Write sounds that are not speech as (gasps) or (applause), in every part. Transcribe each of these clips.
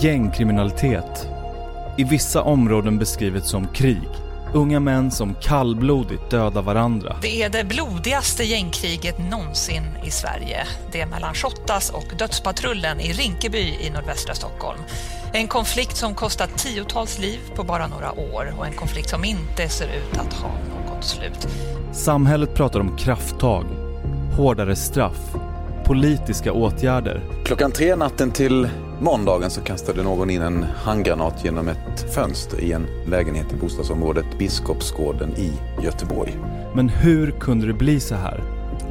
Gängkriminalitet. I vissa områden beskrivet som krig. Unga män som kallblodigt dödar varandra. Det är det blodigaste gängkriget någonsin i Sverige. Det är mellan Shottaz och Dödspatrullen i Rinkeby i nordvästra Stockholm. En konflikt som kostat tiotals liv på bara några år och en konflikt som inte ser ut att ha något slut. Samhället pratar om krafttag, hårdare straff, politiska åtgärder. Klockan tre natten till måndagen så kastade någon in en handgranat genom ett fönster i en lägenhet i bostadsområdet Biskopsgården i Göteborg. Men hur kunde det bli så här?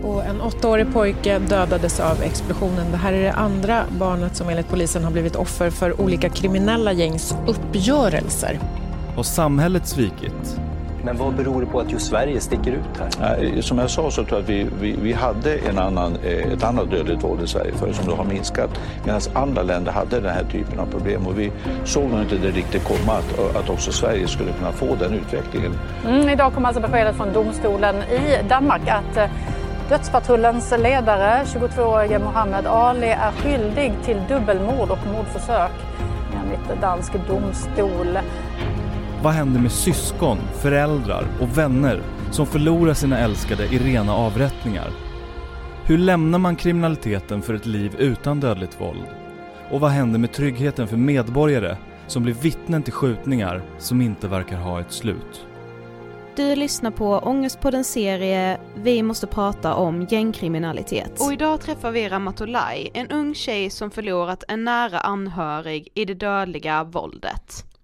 Och en åttaårig pojke dödades av explosionen. Det här är det andra barnet som enligt polisen har blivit offer för olika kriminella gängs uppgörelser. Har samhället svikit? Men vad beror det på att just Sverige sticker ut här? Som jag sa så tror jag att vi, vi, vi hade en annan, eh, ett annat dödligt våld i Sverige förr som då har minskat. Medan andra länder hade den här typen av problem och vi såg nog inte det riktigt komma att, att också Sverige skulle kunna få den utvecklingen. Mm, idag kom alltså beskedet från domstolen i Danmark att eh, Dödspatrullens ledare, 22-årige Mohammed Ali, är skyldig till dubbelmord och mordförsök enligt dansk domstol. Vad händer med syskon, föräldrar och vänner som förlorar sina älskade i rena avrättningar? Hur lämnar man kriminaliteten för ett liv utan dödligt våld? Och vad händer med tryggheten för medborgare som blir vittnen till skjutningar som inte verkar ha ett slut? Du lyssnar på Ångestpoddens serie Vi måste prata om gängkriminalitet. Och idag träffar vi Ramatolai, en ung tjej som förlorat en nära anhörig i det dödliga våldet.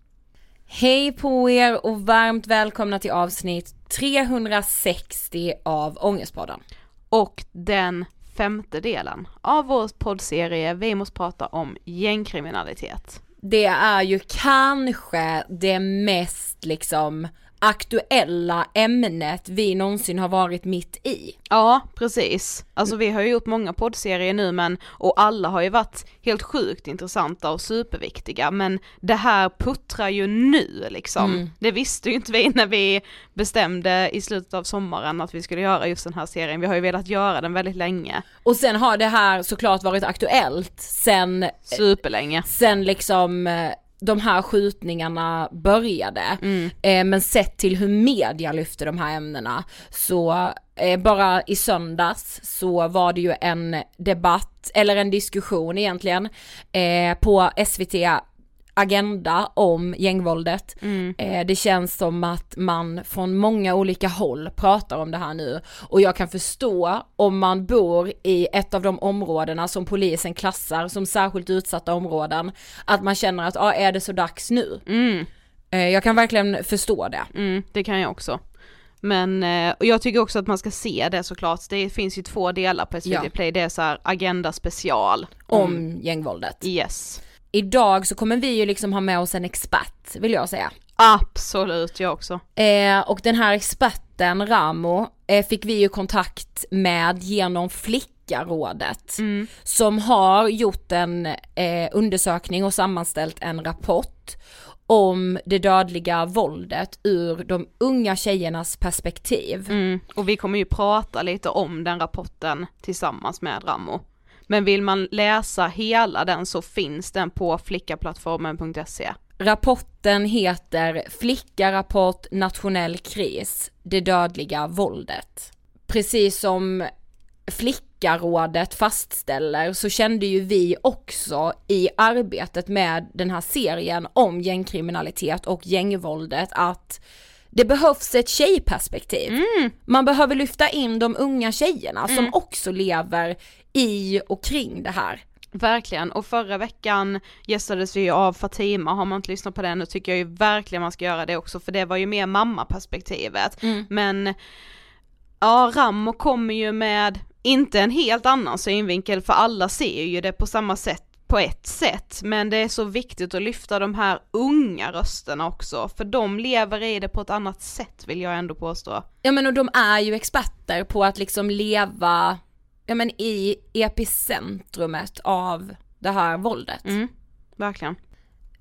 Hej på er och varmt välkomna till avsnitt 360 av Ångestpodden. Och den femte delen av vår poddserie Vi måste prata om gängkriminalitet. det är ju kanske det mest liksom aktuella ämnet vi någonsin har varit mitt i. Ja, precis. Alltså vi har ju gjort många poddserier nu men, och alla har ju varit helt sjukt intressanta och superviktiga men det här puttrar ju nu liksom. Mm. Det visste ju inte vi när vi bestämde i slutet av sommaren att vi skulle göra just den här serien. Vi har ju velat göra den väldigt länge. Och sen har det här såklart varit aktuellt sen Superlänge. Sen liksom eh, de här skjutningarna började. Mm. Eh, men sett till hur media lyfter de här ämnena så eh, bara i söndags så var det ju en debatt, eller en diskussion egentligen, eh, på SVT agenda om gängvåldet. Mm. Eh, det känns som att man från många olika håll pratar om det här nu och jag kan förstå om man bor i ett av de områdena som polisen klassar som särskilt utsatta områden, att man känner att, ja ah, är det så dags nu? Mm. Eh, jag kan verkligen förstå det. Mm, det kan jag också. Men, eh, och jag tycker också att man ska se det såklart, det finns ju två delar på SVT Ja. Play, det är så här agenda special. Om gängvåldet. Yes. Idag så kommer vi ju liksom ha med oss en expert, vill jag säga. Absolut, jag också. Eh, och den här experten, Ramo, eh, fick vi ju kontakt med genom Flickarådet. Som har gjort en eh, undersökning och sammanställt en rapport om det dödliga våldet ur de unga tjejernas perspektiv. Mm. Och vi kommer ju prata lite om den rapporten tillsammans med Ramo. Men vill man läsa hela den så finns den på flickaplattformen.se. Rapporten heter Flickarapport nationell kris, det dödliga våldet. Precis som Flickarådet fastställer så kände ju vi också i arbetet med den här serien om gängkriminalitet och gängvåldet att det behövs ett tjejperspektiv. Man behöver lyfta in de unga tjejerna som också lever i och kring det här. Verkligen, och förra veckan gästades vi av Fatima, har man inte lyssnat på den nu tycker jag ju verkligen man ska göra det också för det var ju mer mammaperspektivet. Men ja, Rammo kommer ju med, inte en helt annan synvinkel för alla ser ju det på samma sätt på ett sätt, men det är så viktigt att lyfta de här unga rösterna också, för de lever i det på ett annat sätt vill jag ändå påstå. Ja men och de är ju experter på att liksom leva, ja men i epicentrumet av det här våldet. Mm, verkligen.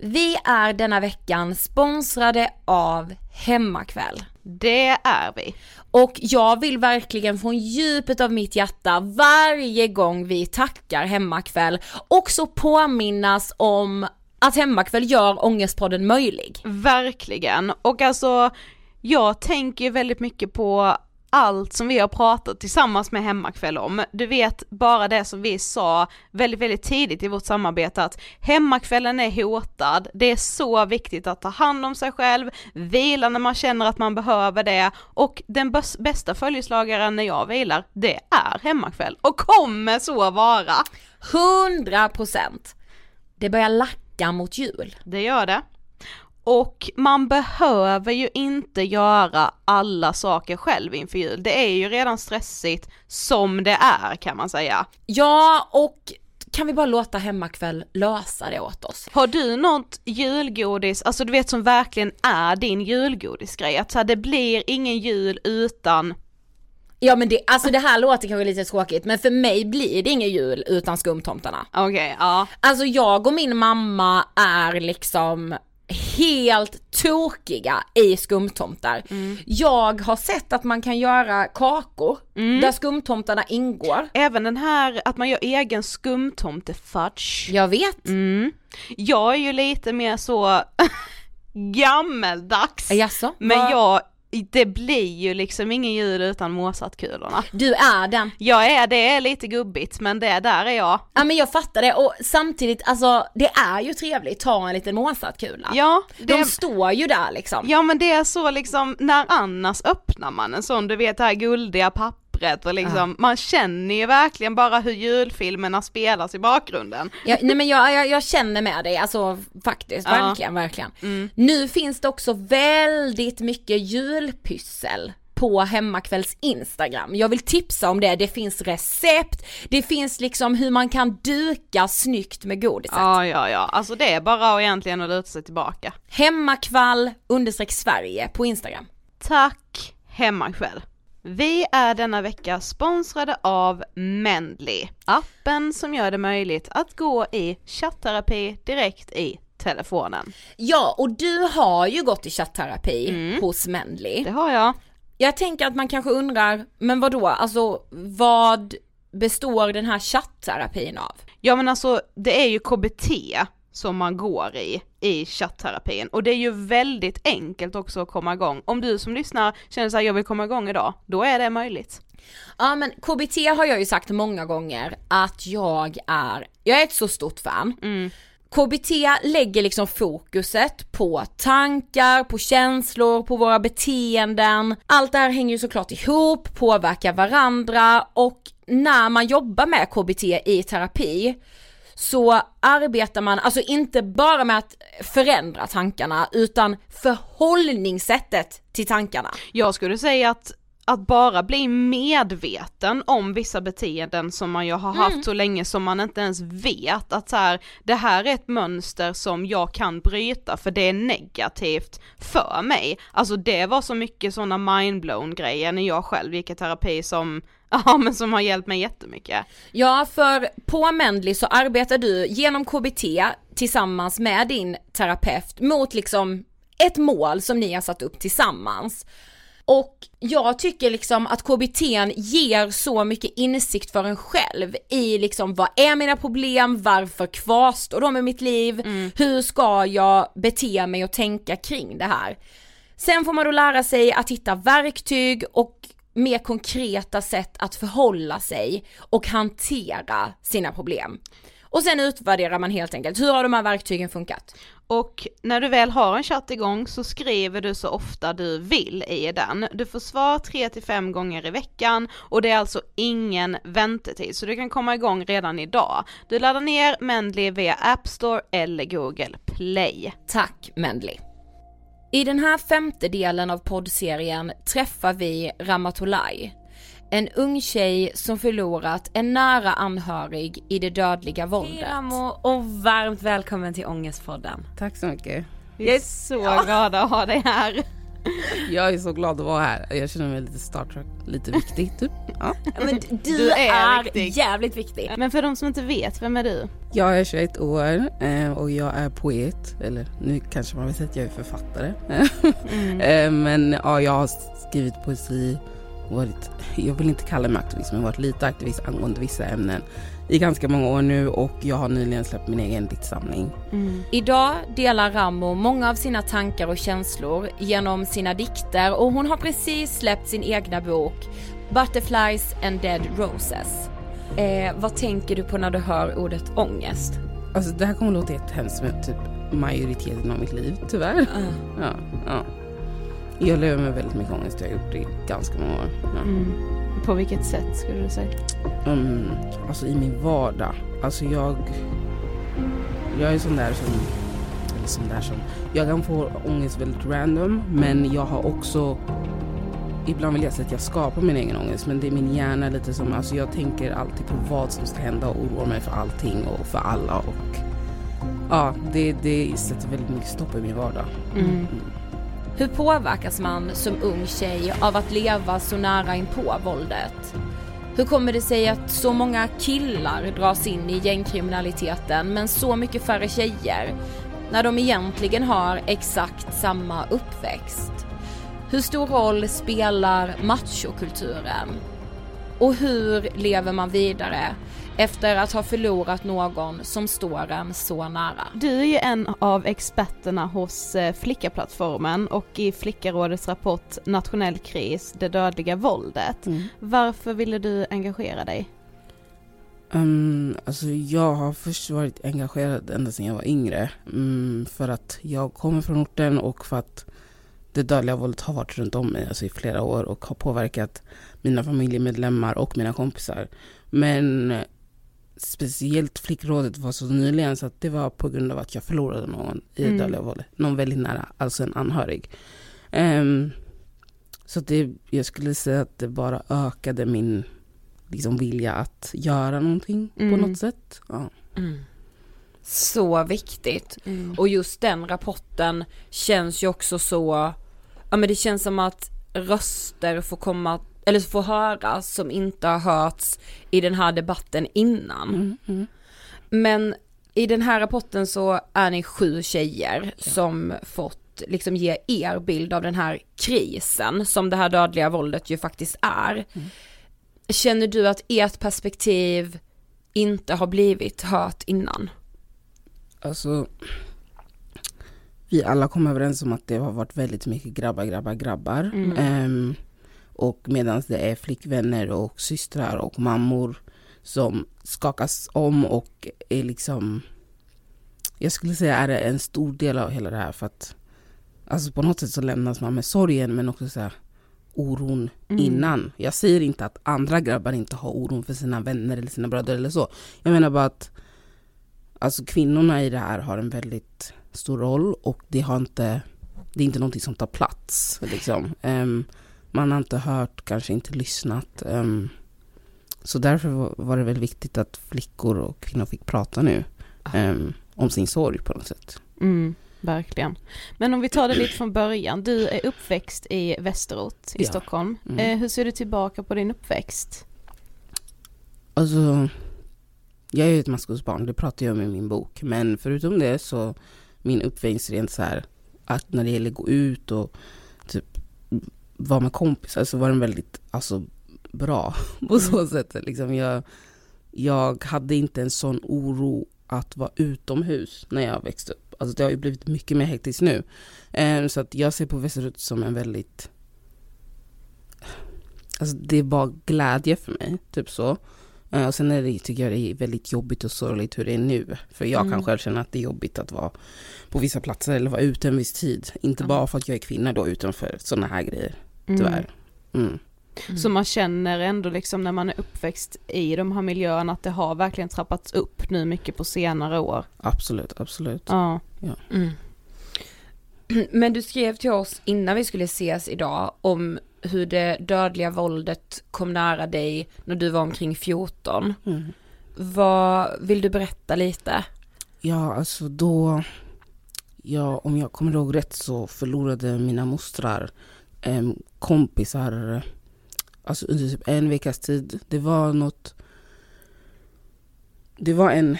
Vi är denna veckan sponsrade av Hemmakväll. Det är vi. Och jag vill verkligen från djupet av mitt hjärta varje gång vi tackar Hemmakväll också påminnas om att Hemmakväll gör Ångestpodden möjlig. Verkligen, och alltså jag tänker väldigt mycket på allt som vi har pratat tillsammans med Hemmakväll om. Du vet bara det som vi sa väldigt, väldigt tidigt i vårt samarbete att hemmakvällen är hotad, det är så viktigt att ta hand om sig själv, vila när man känner att man behöver det och den bäs- bästa följeslagaren när jag vilar, det är hemmakväll och kommer så vara. 100%! Det börjar lacka mot jul. Det gör det. Och man behöver ju inte göra alla saker själv inför jul. Det är ju redan stressigt som det är kan man säga. Ja, och kan vi bara låta Hemmakväll lösa det åt oss? Har du något julgodis, alltså du vet som verkligen är din julgodisgrej? Att så här, det blir ingen jul utan Ja men det, alltså det här låter kanske lite tråkigt men för mig blir det ingen jul utan skumtomtarna. Okej, ja. Alltså jag och min mamma är liksom helt tokiga i skumtomtar. Jag har sett att man kan göra kakor där skumtomtarna ingår. Även den här att man gör egen skumtomtefudge. Jag vet. Mm. Jag är ju lite mer så (laughs) gammeldags. Jaså? Men jag, det blir ju liksom ingen jul utan Mozartkulorna. Du är den. Jag är, det är lite gubbigt men det där är jag. Ja men jag fattar det och samtidigt alltså det är ju trevligt, ta en liten Mozartkula. Ja, De det, står ju där liksom. ja men det är så liksom, när annars öppnar man en sån, du vet det här guldiga pappret och liksom, man känner ju verkligen bara hur julfilmerna spelas i bakgrunden. Ja, nej men jag, jag, jag känner med dig, alltså faktiskt, Ja. verkligen, verkligen. Nu finns det också väldigt mycket julpyssel på Hemmakvälls Instagram. Jag vill tipsa om det, det finns recept, det finns liksom hur man kan duka snyggt med godiset. Ja, ja, ja, alltså det är bara att egentligen att luta sig tillbaka. Hemmakvall understreck Sverige på Instagram. Tack Hemmakväll. Vi är denna vecka sponsrade av Mendly, appen som gör det möjligt att gå i chattterapi direkt i telefonen. Ja, och du har ju gått i chattterapi hos Mendly. Det har jag. Jag tänker att man kanske undrar, men vad då? alltså vad består den här chattterapin av? Ja men alltså det är ju KBT som man går i, i chattterapin. Och det är ju väldigt enkelt också att komma igång. Om du som lyssnar känner såhär, jag vill komma igång idag, då är det möjligt. Ja men KBT har jag ju sagt många gånger att jag är, jag är ett så stort fan. KBT lägger liksom fokuset på tankar, på känslor, på våra beteenden. Allt det här hänger ju såklart ihop, påverkar varandra och när man jobbar med KBT i terapi så arbetar man alltså inte bara med att förändra tankarna utan förhållningssättet till tankarna. Jag skulle säga att att bara bli medveten om vissa beteenden som man ju har haft Mm. så länge som man inte ens vet att så här, det här är ett mönster som jag kan bryta för det är negativt för mig. Alltså det var så mycket sådana mindblown grejer när jag själv gick i terapi som, (laughs) ja men som har hjälpt mig jättemycket. Ja, för på Mendley så arbetar du genom KBT tillsammans med din terapeut mot liksom ett mål som ni har satt upp tillsammans. Och jag tycker liksom att KBT ger så mycket insikt för en själv i liksom vad är mina problem, varför kvarstår de i mitt liv, hur ska jag bete mig och tänka kring det här. Sen får man då lära sig att hitta verktyg och mer konkreta sätt att förhålla sig och hantera sina problem. Och sen utvärderar man helt enkelt, hur har de här verktygen funkat? Och när du väl har en chatt igång så skriver du så ofta du vill i den. Du får svar 3-5 gånger i veckan och det är alltså ingen väntetid så du kan komma igång redan idag. Du laddar ner Mendley via App Store eller Google Play. Tack Mendley. I den här femte delen av poddserien träffar vi Ramatolai. En ung tjej som förlorat en nära anhörig i det dödliga våldet. Ramo och varmt välkommen till Ångestpodden. Tack så mycket. Vi är så glada att ha dig här. Jag är så glad att vara här. Jag känner mig lite Star Trek, lite viktig typ. Ja. Men du, Du är är, viktig. jävligt viktig. Men för de som inte vet, vem är du? Jag är 21 år eh, och jag är poet. Eller nu kanske man vill säga att jag är författare. (laughs) Eh, Men ja, jag har skrivit poesi, varit, jag vill inte kalla mig aktivist men varit lite aktivist angående vissa ämnen i ganska många år nu och jag har nyligen släppt min egen diktsamling. Idag delar Rammo många av sina tankar och känslor genom sina dikter och hon har precis släppt sin egna bok Butterflies and Dead Roses. Eh, vad tänker du på när du hör ordet ångest? Alltså det här kommer låta jättehemskt men typ majoriteten av mitt liv tyvärr. Ja, ja. Jag lever med väldigt mycket ångest, jag har gjort det i ganska många år. Ja. På vilket sätt skulle du säga? Mm, alltså i min vardag. Alltså jag... Jag är sån där som... Eller sån där som... Jag kan få ångest väldigt random men jag har också... Ibland vill jag säga att jag skapar min egen ångest men det är min hjärna lite som... Alltså jag tänker alltid på vad som ska hända och oroar mig för allting och för alla och... Ja, det, det sätter väldigt mycket stopp i min vardag. Mm. Hur påverkas man som ung tjej av att leva så nära inpå våldet? Hur kommer det sig att så många killar dras in i gängkriminaliteten men så mycket färre tjejer? När de egentligen har exakt samma uppväxt? Hur stor roll spelar machokulturen? Och hur lever man vidare efter att ha förlorat någon som står en så nära? Du är ju en av experterna hos eh, Flickaplattformen och i Flickarådets rapport Nationell kris, det dödliga våldet. Varför ville du engagera dig? Um, alltså jag har först varit engagerad ända sedan jag var yngre. Mm, för att jag kommer från orten och för att det dödliga våldet har varit runt om mig alltså i flera år och har påverkat mina familjemedlemmar och mina kompisar. Men speciellt flickrådet var så nyligen så att det var på grund av att jag förlorade någon i Mm. dödliga våldet. Någon väldigt nära, alltså en anhörig. Ehm, Så det, jag skulle säga att det bara ökade min liksom, vilja att göra någonting Mm. på något sätt. Ja. Så viktigt. Och just den rapporten känns ju också så, ja men det känns som att röster får komma, eller får höras som inte har hörts i den här debatten innan. Mm, Men i den här rapporten så är ni sju tjejer som fått liksom ge er bild av den här krisen som det här dödliga våldet ju faktiskt är. Känner du att ert perspektiv inte har blivit hört innan? Alltså, vi alla kom överens om att det har varit väldigt mycket grabbar, grabbar, grabbar. Mm. Och medan det är flickvänner och systrar och mammor som skakas om och är liksom, jag skulle säga är det en stor del av hela det här för att alltså på något sätt så lämnas man med sorgen men också så här, oron Mm. innan. Jag säger inte att andra grabbar inte har oron för sina vänner eller sina bröder eller så. Jag menar bara att alltså kvinnorna i det här har en väldigt stor roll och det har inte, det är inte någonting som tar plats. Liksom. Ehm, man har inte hört, kanske inte lyssnat. Ehm, så därför var- det väl viktigt att flickor och kvinnor fick prata nu ehm, om sin sorg på något sätt. Mm, verkligen. Men om vi tar det lite från början. Du är uppväxt i Västerort i Ja. Stockholm. Mm. Eh, hur ser du tillbaka på din uppväxt? Alltså, jag är ju ett maskrosbarn, det pratar jag om i min bok. Men förutom det så, min uppväxt rent så här, att när det gäller gå ut och typ vara med kompisar så var den väldigt alltså, bra (laughs) på så sätt. Liksom jag, jag hade inte en sån oro att vara utomhus när jag växte upp. Alltså det har ju blivit mycket mer hektiskt nu. Eh, så att jag ser på Västerut som en väldigt Alltså det var glädje för mig, typ så. Eh, Och sen är det, tycker jag det är väldigt jobbigt och sorgligt hur det är nu. För jag Mm. kan själv känna att det är jobbigt att vara på vissa platser eller vara ute en viss tid. Inte bara för att jag är kvinna då, utan för sådana här grejer. Tyvärr. Mm. Så man känner ändå liksom när man är uppväxt i de här miljöerna att det har verkligen trappats upp nu mycket på senare år. Absolut, absolut. Ja. Ja. Mm. (clears throat) Men du skrev till oss innan vi skulle ses idag om hur det dödliga våldet kom nära dig när du var omkring 14. Mm. Vad vill du berätta lite? Ja, alltså då... Ja, om jag kommer ihåg rätt så förlorade mina mostrar em, kompisar alltså under typ en veckas tid. Det var något... Det var en...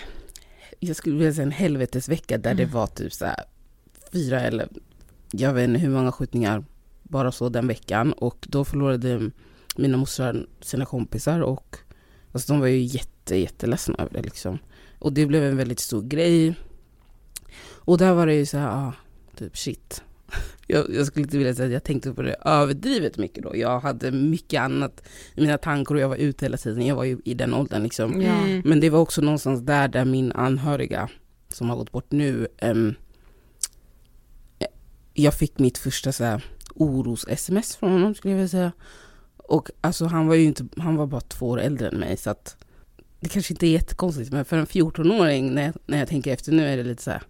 Jag skulle vilja säga en helvetesvecka där det Mm. var typ så fyra eller jag vet inte hur många skjutningar bara så den veckan. Och då förlorade mina mostrar sina kompisar och alltså de var ju jätte, jätteledsna över det liksom. Och det blev en väldigt stor grej. Och där var det ju så här, ah, typ shit. Jag, jag skulle inte vilja säga att jag tänkte på det överdrivet mycket då. Jag hade mycket annat i mina tankar och jag var ute hela tiden. Jag var ju i den åldern liksom. Ja. Men det var också någonstans där, där min anhöriga som har gått bort nu, ehm, jag fick mitt första så oros-sms från honom skulle jag vilja säga. Och alltså han var ju inte, han var bara två år äldre än mig så att det kanske inte är jättekonstigt men för en 14-åring när jag, när jag tänker efter nu är det lite så här.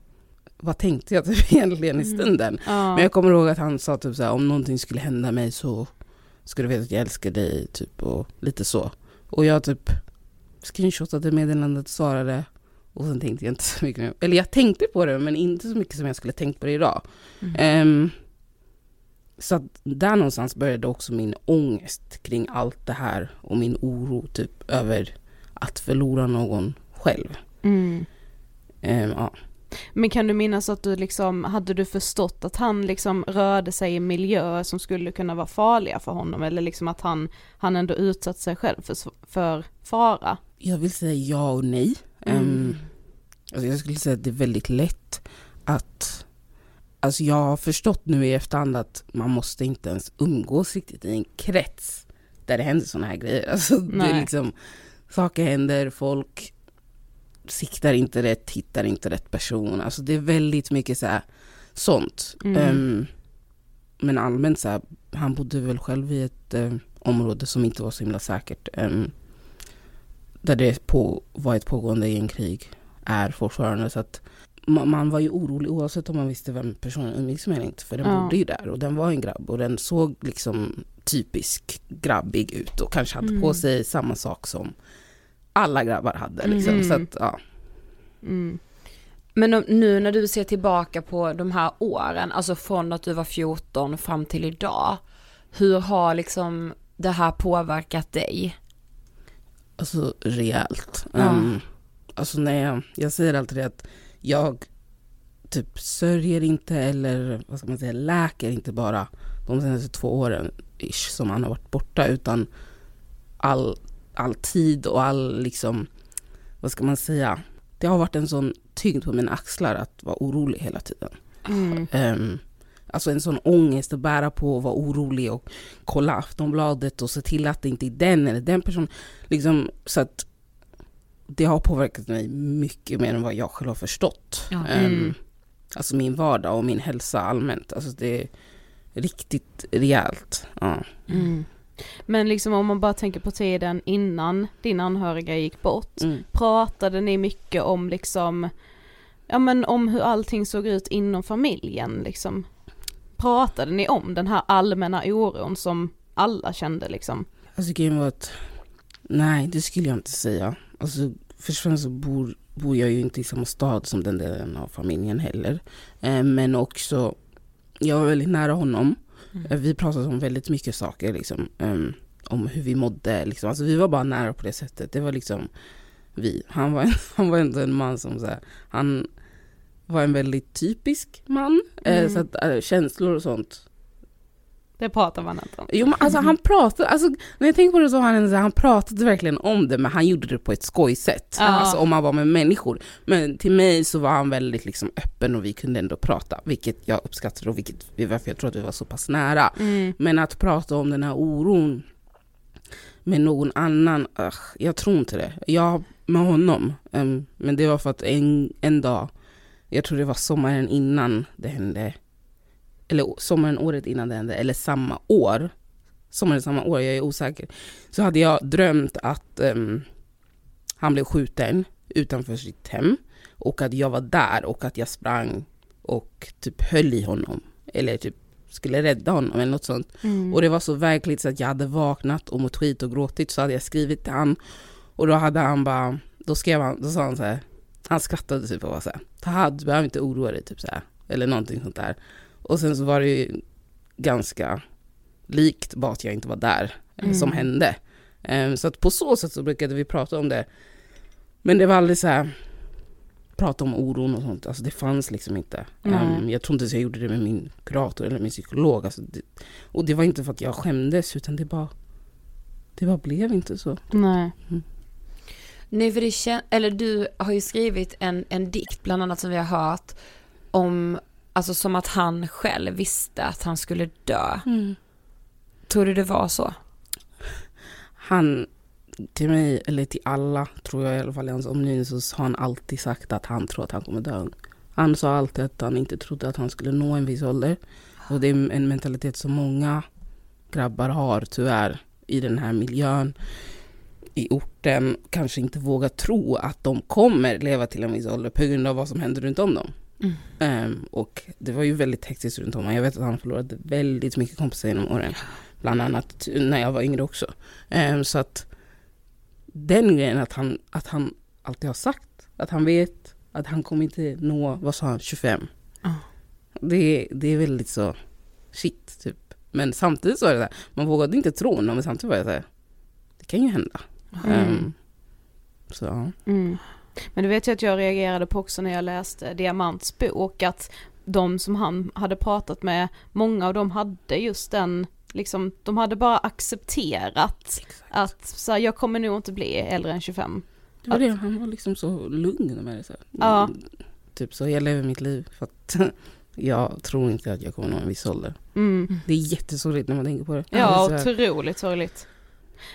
Vad tänkte jag typ (laughs) egentligen i Mm. stunden? Ja. Men jag kommer ihåg att han sa typ så här, om någonting skulle hända mig så ska du veta att jag älskar dig typ och lite så. Och jag typ screenshotade meddelandet, svarade och sen tänkte jag inte så mycket mer. Eller jag tänkte på det men inte så mycket som jag skulle tänkt på det idag. Mm. Ehm, så att där någonstans började också min ångest kring allt det här och min oro typ över att förlora någon själv. Mm. Ehm, ja. Men kan du minnas att du liksom, hade du förstått att han liksom rörde sig i miljöer som skulle kunna vara farliga för honom eller liksom att han, han ändå utsatt sig själv för, för fara? Jag vill säga ja och nej. Mm. Ehm, alltså jag skulle säga att det är väldigt lätt att... Alltså jag har förstått nu i efterhand att man måste inte ens umgås riktigt i en krets där det händer sådana här grejer. Alltså det är liksom, saker händer, folk siktar inte rätt, hittar inte rätt person. Alltså det är väldigt mycket så här, sånt. Mm. Ehm, men allmänt så här, han bodde väl själv i ett eh, område som inte var så himla säkert. ehm, där det på, var ett pågående gängkrig, är fortfarande. Så att man, man var ju orolig oavsett om man visste vem personen umgicks med eller inte. För den Ja. bodde ju där och den var en grabb och den såg liksom typisk grabbig ut och kanske hade Mm. på sig samma sak som alla grabbar hade. Liksom. Mm. Så att, ja. Mm. Men om, nu när du ser tillbaka på de här åren, alltså från att du var 14 fram till idag, hur har liksom det här påverkat dig? Alltså rejält. Ja. Ehm, alltså när jag, jag säger alltid det att jag typ sörjer inte eller vad ska man säga, läker inte bara de senaste två åren ish, som han har varit borta utan all, all tid och all liksom, vad ska man säga, det har varit en sån tyngd på mina axlar att vara orolig hela tiden. Mm. Um, alltså en sån ångest att bära på och vara orolig och kolla Aftonbladet och se till att det inte är den eller den personen. Liksom, så att det har påverkat mig mycket mer än vad jag själv har förstått. Ja. Ehm, Mm. alltså min vardag och min hälsa allmänt. Alltså det är riktigt rejält. Ja. Mm. Men liksom om man bara tänker på tiden innan din anhöriga gick bort, Mm. pratade ni mycket om liksom, ja men om hur allting såg ut inom familjen liksom? Pratade ni om den här allmänna oron som alla kände liksom? Alltså grejen var att, nej det skulle jag inte säga. Alltså först och främst så bor, bor jag ju inte i samma stad som den delen av familjen heller. Eh, men också, jag var väldigt nära honom. Eh, Vi pratade om väldigt mycket saker liksom. ehm, om hur vi mådde liksom. Alltså vi var bara nära på det sättet. Det var liksom vi. Han var, (laughs) han var ändå en man som så här, han var en väldigt typisk man. Eh, Mm. Så att eh, känslor och sånt Det pratar man inte om. Jo men alltså han pratade, alltså, när jag tänker på det så han, han pratade verkligen om det men han gjorde det på ett skojsätt. Ja. Alltså om man var med människor. Men till mig så var han väldigt liksom öppen och vi kunde ändå prata. Vilket jag uppskattade och vilket, varför jag tror att vi var så pass nära. Mm. Men att prata om den här oron med någon annan, ugh, jag tror inte det. Jag med honom. ehm, men det var för att en, en dag, jag tror det var sommaren innan det hände, eller sommaren året innan det hände, eller samma år, sommaren samma år, jag är osäker, så hade jag drömt att ehm, han blev skjuten utanför sitt hem och att jag var där och att jag sprang och typ höll i honom. Eller typ skulle rädda honom eller något sånt. Mm. Och det var så verkligt så att jag hade vaknat och mått skit och gråtit så hade jag skrivit till han och då hade han bara, då skrev han, då sa han så här, han skrattade typ och var så här, Taha du behöver inte oroa dig typ så här, eller någonting sånt där. Och sen så var det ju ganska likt bara att jag inte var där eh, Mm. som hände. Ehm, så att på så sätt så brukade vi prata om det. Men det var aldrig så här, prata om oron och sånt, alltså det fanns liksom inte. Ehm, jag tror inte att jag gjorde det med min kurator eller min psykolog. Alltså det, och det var inte för att jag skämdes utan det bara, det bara blev inte så. Nej. Nej, för det kän- eller du har ju skrivit en, en dikt, bland annat som vi har hört, om, alltså som att han själv visste att han skulle dö. Tror du det var så? Han, till mig, eller till alla, tror jag i alla fall i hans omgivning, så har han alltid sagt att han tror att han kommer dö. Han sa alltid att han inte trodde att han skulle nå en viss ålder. Och det är en mentalitet som många grabbar har tyvärr i den här miljön, i orten, kanske inte vågar tro att de kommer leva till en viss ålder på grund av vad som händer runt om dem. Mm. Ehm, och det var ju väldigt hektiskt runt om. Jag vet att han förlorade väldigt mycket kompisar genom åren. Bland annat när jag var yngre också. Ehm, så att den grejen att han, att han alltid har sagt att han vet att han kommer inte nå, vad sa han, 25. Ja. Det, det är väldigt så, shit typ. Men samtidigt så är det där, man vågade inte tro honom men samtidigt var jag såhär, det kan ju hända. Mm. Ehm, så ja. Mm. Men du vet ju att jag reagerade på också när jag läste Diamants bok att de som han hade pratat med, många av dem hade just den, liksom, de hade bara accepterat att så här, jag kommer nog inte bli äldre än 25. Det var det, han var liksom så lugn med det. Så. Ja. Typ så, jag lever mitt liv för att (laughs) jag tror inte att jag kommer nå en viss ålder. Mm. Det är jättesorgligt när man tänker på det. Ja, Det är så här- otroligt sorgligt.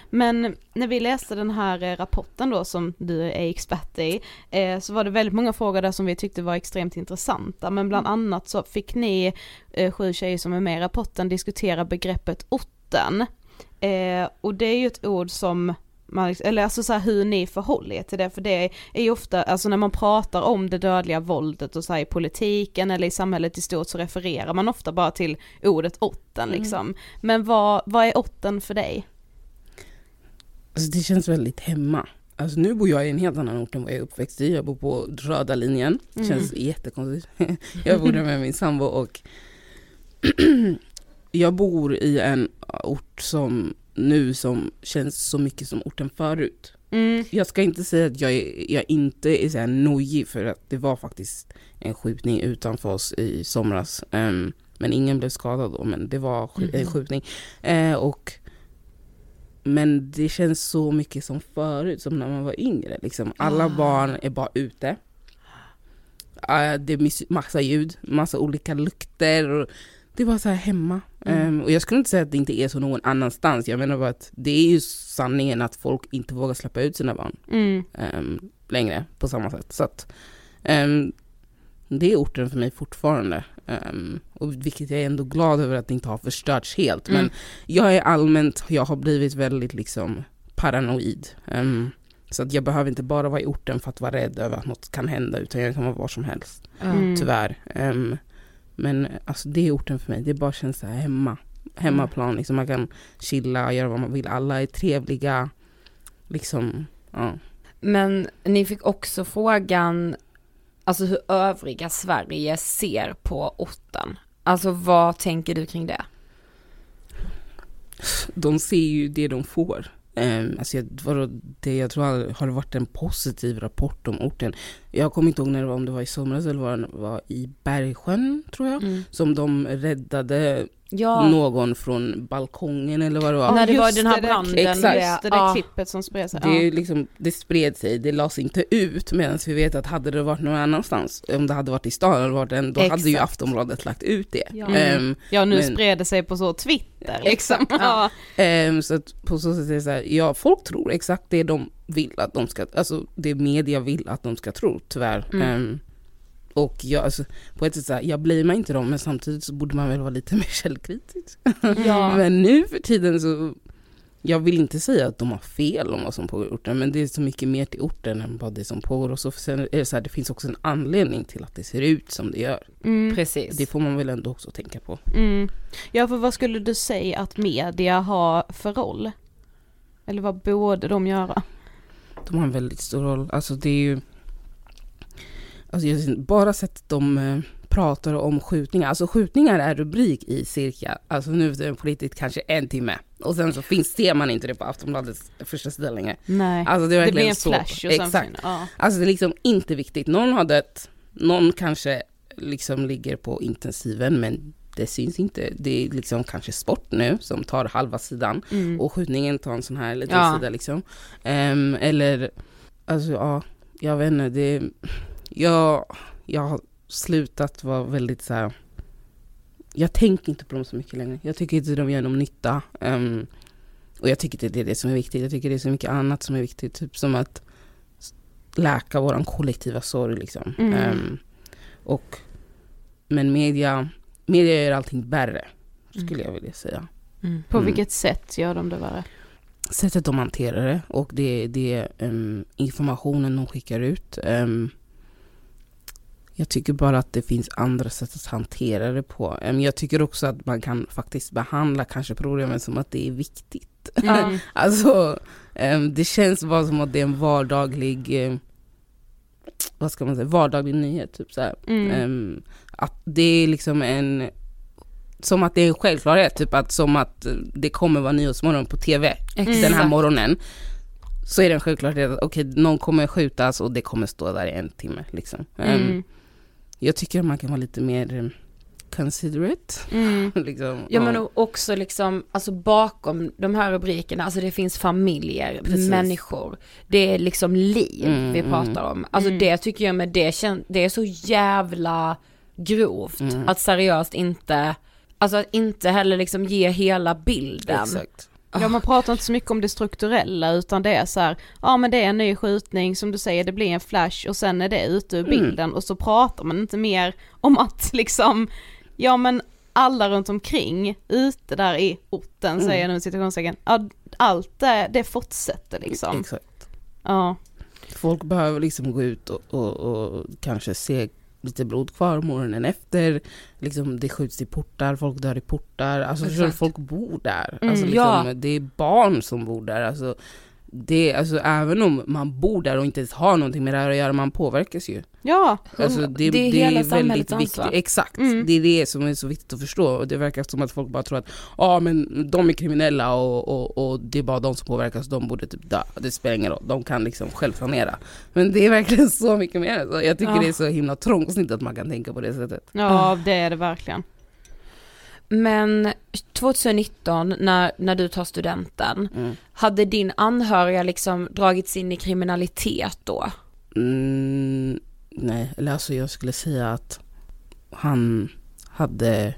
Men när vi läste den här eh, rapporten då som du är expert i, eh, så var det väldigt många frågor där som vi tyckte var extremt intressanta. Men bland annat så fick ni eh, sju tjejer som är med i rapporten diskutera begreppet orten. Eh, och det är ju ett ord som man, eller alltså så här, hur ni förhåller er till det, för det är ju ofta, alltså när man pratar om det dödliga våldet och så i politiken eller i samhället i stort så refererar man ofta bara till ordet otten Mm. liksom. Men vad, vad är otten för dig? Alltså det känns väldigt hemma. Alltså nu bor jag i en helt annan ort än vad jag är uppväxt i. Jag bor på röda linjen. Det känns Mm. jättekonstigt. (laughs) jag bor där med min sambo och (clears throat) jag bor i en ort som nu som känns så mycket som orten förut. Mm. Jag ska inte säga att jag, är, jag inte är så här nojig för att det var faktiskt en skjutning utanför oss i somras. Ehm, men ingen blev skadad då, men det var sk- en Mhm. skjutning. Eh, och, men det känns så mycket som förut, som när man var yngre. Liksom. Alla Ah. barn är bara ute. Eh, det är massa ljud, massa olika lukter. Och det är bara så här hemma. Mm. Ehm, och jag skulle inte säga att det inte är så någon annanstans. Jag menar bara att det är ju sanningen att folk inte vågar släppa ut sina barn Mm. ehm, längre på samma sätt. Så att, ehm, det är orten för mig fortfarande. Ehm, och vilket jag är ändå glad över att det inte har förstörts helt. Men Mm. jag är allmänt, jag har blivit väldigt liksom paranoid. Ehm, så att jag behöver inte bara vara i orten för att vara rädd över att något kan hända utan jag kan vara var som helst. Mm. Tyvärr. Ehm, men alltså det är orten för mig, det bara känns så här hemma. Hemmaplan, liksom man kan chilla, göra vad man vill, alla är trevliga. Liksom, ja. Men ni fick också frågan, alltså hur övriga Sverige ser på orten. Alltså vad tänker du kring det? de ser ju det de får. Um, alltså jag, vadå, det, jag tror har, det varit en positiv rapport om orten. Jag kommer inte ihåg när det var, om det var i somras eller var var i Bergsjön tror jag. Mm. Som de räddade Ja. någon från balkongen eller vad det var. När det var just den här det, branden. Exakt. det- Just det där ja. klippet som spred sig. Det, är ju liksom, det spred sig, det lades inte ut medan vi vet att hade det varit någon annanstans, om det hade varit i stan eller varit en, då hade ju Exakt. Aftonbladet lagt ut det. Ja. Mm. Ja nu men- spred det sig på så Twitter liksom. Exakt. Ja. Ehm, så att på så sätt är det så här, ja folk tror exakt det de vill att de ska, alltså det media vill att de ska tro tyvärr. Mm. Ehm, och jag, alltså, på ett sätt så här, jag blamear inte dem men samtidigt så borde man väl vara lite (laughs) mer källkritisk. Ja. (laughs) men nu för tiden så, jag vill inte säga att de har fel om vad som pågår i orten men det är så mycket mer till orten än bara det som pågår. Och så, sen är det så här, det finns också en anledning till att det ser ut som det gör. Mm. Precis. Det får man väl ändå också tänka på. Mm. Ja för vad skulle du säga att media har för roll? Eller vad borde de göra? De har en väldigt stor roll. Alltså det är ju... Alltså jag bara sett de eh, pratar om skjutningar. Alltså skjutningar är rubrik i cirka, alltså nu är det politiskt kanske en timme. Och sen så finns, ser man inte det på Aftonbladets första sida längre. Nej. Alltså det är det verkligen blir en så. flash och Exakt. ja. Alltså det är liksom inte viktigt. Någon har dött, någon kanske liksom ligger på intensiven men det syns inte. Det är liksom kanske sport nu som tar halva sidan Mm. och skjutningen tar en sån här liten Ja. sida liksom. Ehm, eller, alltså ja, jag vet inte. Det, jag, jag har slutat vara väldigt så här. Jag tänker inte på dem så mycket längre. Jag tycker inte de gör någon nytta. Ehm, och jag tycker inte det är det som är viktigt. Jag tycker det är så mycket annat som är viktigt. Typ som att läka våran kollektiva sorg liksom. Mm. Ehm, och, men media, media gör allting värre, skulle jag vilja säga. På Mm. vilket sätt gör de det värre? sättet de hanterar det och det, det um, informationen de skickar ut. Ehm, jag tycker bara att det finns andra sätt att hantera det på. Jag tycker också att man kan faktiskt behandla kanske problemet som att det är viktigt. Mm. (laughs) alltså, det känns bara som att det är en vardaglig, vad ska man säga, vardaglig nyhet. Typ så. Mm. Att det är liksom en som att det är en självklarhet, typ att som att det kommer vara Nyhetsmorgon på TV den här Exakt. morgonen. Så är det en självklarhet att okej, någon kommer skjutas och det kommer stå där i en timme. Liksom. Mm. Jag tycker att man kan vara lite mer eh, considerate. Mm. (laughs) liksom. Ja men och också liksom, alltså bakom de här rubrikerna, alltså det finns familjer, Precis. människor. Det är liksom liv Mm, vi mm. pratar om. Alltså Mm. det tycker jag med det, kän- det är så jävla grovt Mm. att seriöst inte, alltså att inte heller liksom ge hela bilden. Exakt. Ja man pratar inte så mycket om det strukturella utan det är så här, ja men det är en ny skjutning som du säger, det blir en flash och sen är det ute ur Mm. bilden och så pratar man inte mer om att (laughs) liksom, ja men alla runt omkring ute där i orten, Mm. säger jag nu citationstecken, ja, allt det, det fortsätter liksom. Exakt. Ja. Folk behöver liksom gå ut och, och, och kanske se lite blod kvar morgonen efter. Liksom det skjuts i portar, folk dör i portar. Alltså Exakt. folk bor där. Mm, alltså, liksom, ja. Det är barn som bor där. Alltså, det, alltså, även om man bor där och inte ens har någonting med det här att göra, man påverkas ju. Ja, Alltså, det, Det är det, hela är väldigt viktigt. ansvar. Exakt, Mm. det är det som är så viktigt att förstå. Och det verkar som att folk bara tror att ah, men de är kriminella och, och, och det är bara de som påverkas, de borde typ dö. Det spelar ingen roll, de kan liksom självplanera. Men det är verkligen (laughs) så mycket mer. Jag tycker Ja. det är så himla trångsnitt att man kan tänka på det sättet. ja det är det verkligen. Men 2019 när, när du tar studenten, Mm. hade din anhöriga liksom dragits in i kriminalitet då? Mm, nej, eller alltså jag skulle säga att han hade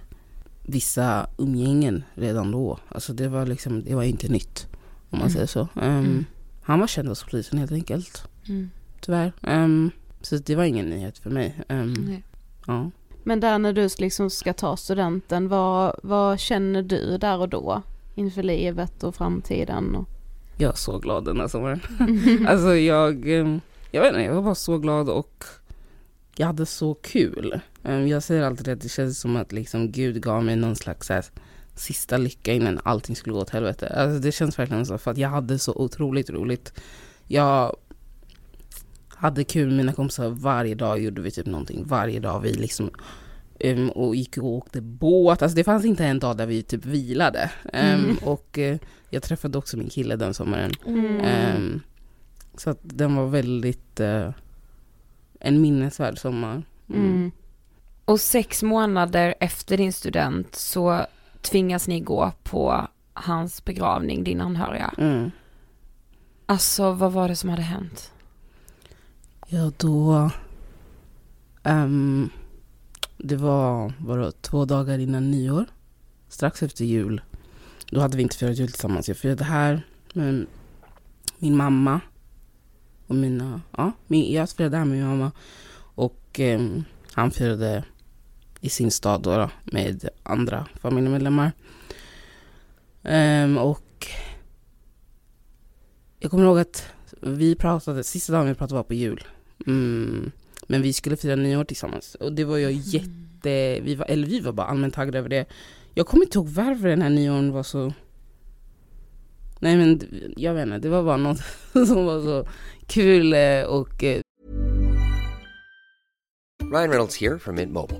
vissa umgängen redan då. Alltså det var liksom, det var inte nytt. Om man Mm. säger så. Mm. Han var känd hos polisen helt enkelt. Mm. Tyvärr. Ehm, så det var ingen nyhet för mig. Nej. ja. Men där när du liksom ska ta studenten, vad, vad känner du där och då? Inför livet och framtiden? Och... Jag är så glad den här sommaren. (laughs) alltså jag, ehm, jag vet inte, jag var bara så glad och jag hade så kul. Ehm, Jag säger alltid att det känns som att liksom Gud gav mig någon slags här, sista lycka innan allting skulle gå åt helvete. Alltså det känns verkligen så för att jag hade så otroligt roligt. Jag hade kul med mina kompisar varje dag gjorde vi typ någonting. Varje dag vi liksom ehm, och gick och åkte båt. Alltså det fanns inte en dag där vi typ vilade. Ehm, Mm. Och eh, jag träffade också min kille den sommaren. Mm. Ehm, så att den var väldigt eh, en minnesvärd sommar. Mm. Och sex månader efter din student så tvingas ni gå på hans begravning, din anhöriga. Mm. Alltså vad var det som hade hänt? Ja, då... Um, det var vadå, två dagar innan nyår. Strax efter jul. Då hade vi inte firat jul tillsammans. Jag firade här med min mamma. Och mina... Ja, min, jag firade här med min mamma. Och um, han firade i sin stad då, då med andra familjemedlemmar. Um, och jag kommer ihåg att vi pratade, sista dagen vi pratade var på jul. Mm, men vi skulle fira nyår tillsammans. Och det var jag jätte, vi var, eller vi var bara allmänt taggade över det. Jag kommer inte ihåg varför den här nyåren var så... Nej men jag vet inte, det var bara något (laughs) som var så kul eh, och eh, Ryan Reynolds here from Mint Mobile.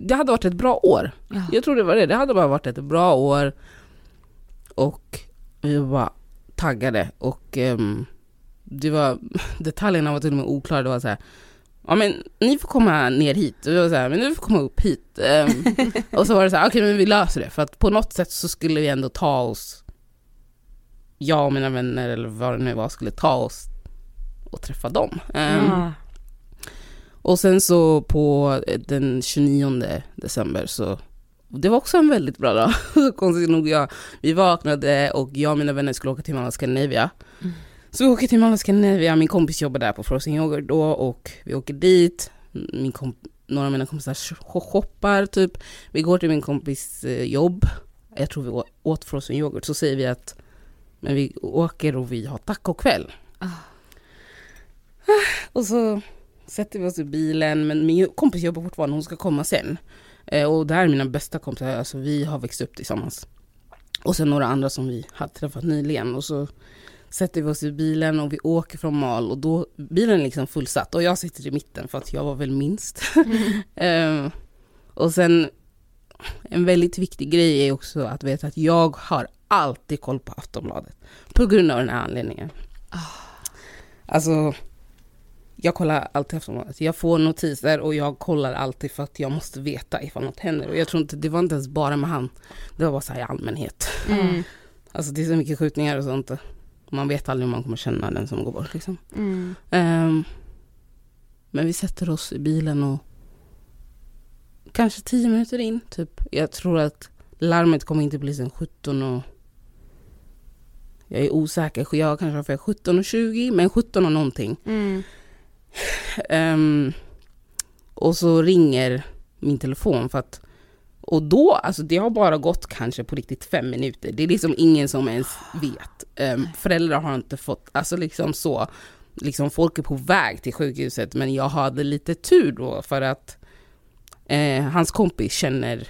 det hade varit ett bra år. Ja. Jag tror det var det, det hade bara varit ett bra år. Och vi var taggade och ehm, det var, (laughs) detaljerna var till och med oklara. Det var så här, ja men ni får komma ner hit. Och vi var så här, men ni får komma upp hit. Ehm, (laughs) och så var det så här, okej men vi löser det. För att på något sätt så skulle vi ändå ta oss, jag och mina vänner eller vad det nu var, skulle ta oss och träffa dem. Ehm, Ja. Och sen så på den 29 december så det var också en väldigt bra dag. (laughs) Konstigt nog, jag, vi vaknade och jag och mina vänner skulle åka till Mall of Scandinavia. Så vi åker till Mall of Scandinavia, min kompis jobbar där på Frozen Yoghurt då och vi åker dit. Min några av mina kompisar sh- shoppar typ. Vi går till min kompis eh, jobb. Jag tror vi åt Frozen Yoghurt. Så säger vi att men vi åker och vi har tacokväll. Och så sätter vi oss i bilen, men min kompis jobbar fortfarande, hon ska komma sen. Eh, och det här är mina bästa kompisar, alltså vi har växt upp tillsammans. Och sen några andra som vi hade träffat nyligen. Och så sätter vi oss i bilen och vi åker från Mal och då, bilen är liksom fullsatt och jag sitter i mitten för att jag var väl minst. (laughs) Eh, och sen, en väldigt viktig grej är också att veta att jag har alltid koll på Aftonbladet. På grund av den här anledningen. Alltså, jag kollar alltid Aftonbladet. Jag får notiser och jag kollar alltid för att jag måste veta ifall något händer. Och jag tror inte, det var inte ens bara med han. Det var bara så här i allmänhet. Mm. (laughs) Alltså det är så mycket skjutningar och sånt. Man vet aldrig om man kommer känna den som går bort liksom. Mm. Ehm, men vi sätter oss i bilen och kanske tio minuter in, typ. Jag tror att larmet kom in till polisen 17 och jag är osäker, jag kanske har för 17 och 20, men 17 och någonting. Mm. Ehm, och så ringer min telefon för att och då, alltså det har bara gått kanske på riktigt fem minuter. Det är liksom ingen som ens vet. Ehm, föräldrar har inte fått, alltså liksom så, liksom folk är på väg till sjukhuset men jag hade lite tur då för att eh, hans kompis känner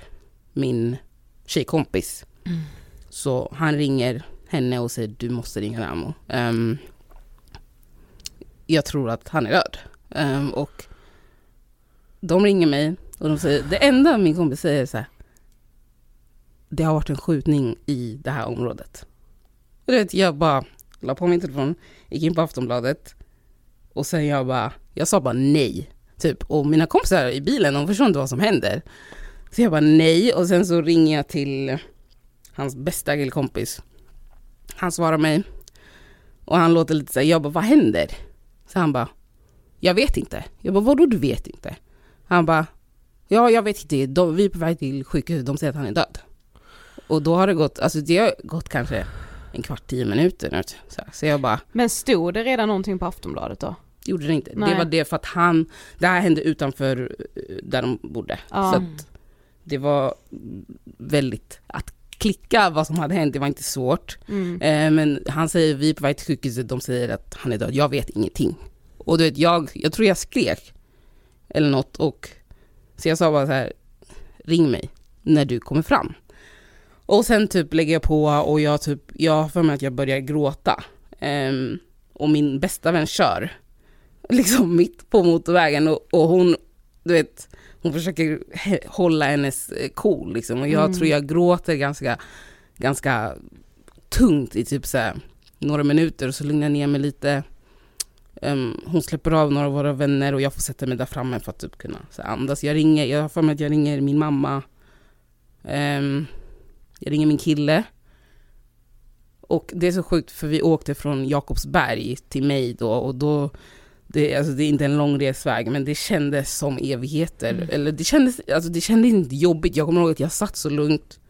min tjejkompis. Mm. Så han ringer henne och säger du måste ringa Ramo. Ehm, jag tror att han är död. Um, och de ringer mig och de säger, det enda min kompis säger är så här, det har varit en skjutning i det här området. Och du vet, jag bara la på min telefon, gick in på Aftonbladet och sen jag bara, jag sa bara nej. Typ. Och mina kompisar i bilen, de förstår inte vad som händer. Så jag bara nej och sen så ringer jag till hans bästa killkompis. Han svarar mig och han låter lite så här, jag bara vad händer? Så han bara, jag vet inte. Jag bara vadå du vet inte? Han bara, ja jag vet inte, de, vi är på väg till sjukhuset, de säger att han är död. Och då har det gått, alltså det har gått kanske en kvart, tio minuter nu. Så, så jag bara, Men stod det redan någonting på Aftonbladet då? gjorde det inte. Nej. Det var det för att han, det här hände utanför eh, där de bodde. Ja. Så det var väldigt, att klicka vad som hade hänt, det var inte svårt. Mm. Eh, men han säger, vi är på väg till sjukhuset, de säger att han är död, jag vet ingenting. Och du vet, jag, jag tror jag skrek eller något och så jag sa bara så här, ring mig när du kommer fram. Och sen typ lägger jag på och jag typ, jag har för mig att jag börjar gråta. Ehm, och min bästa vän kör, (laughs) liksom mitt på motorvägen och, och hon, du vet, hon försöker hålla hennes eh, cool liksom. Och jag Mm. tror jag gråter ganska, ganska tungt i typ så här, några minuter och så lugnar jag ner mig lite. Ehm, hon släpper av några av våra vänner och jag får sätta mig där framme för att typ kunna så här, andas. Jag ringer, jag har för mig att jag ringer min mamma. Ehm, jag ringer min kille. Och det är så sjukt för vi åkte från Jakobsberg till mig då och då det, alltså det är inte en lång resväg men det kändes som evigheter. Mm. Eller det kändes, alltså det kändes inte jobbigt. Jag kommer ihåg att jag satt så lugnt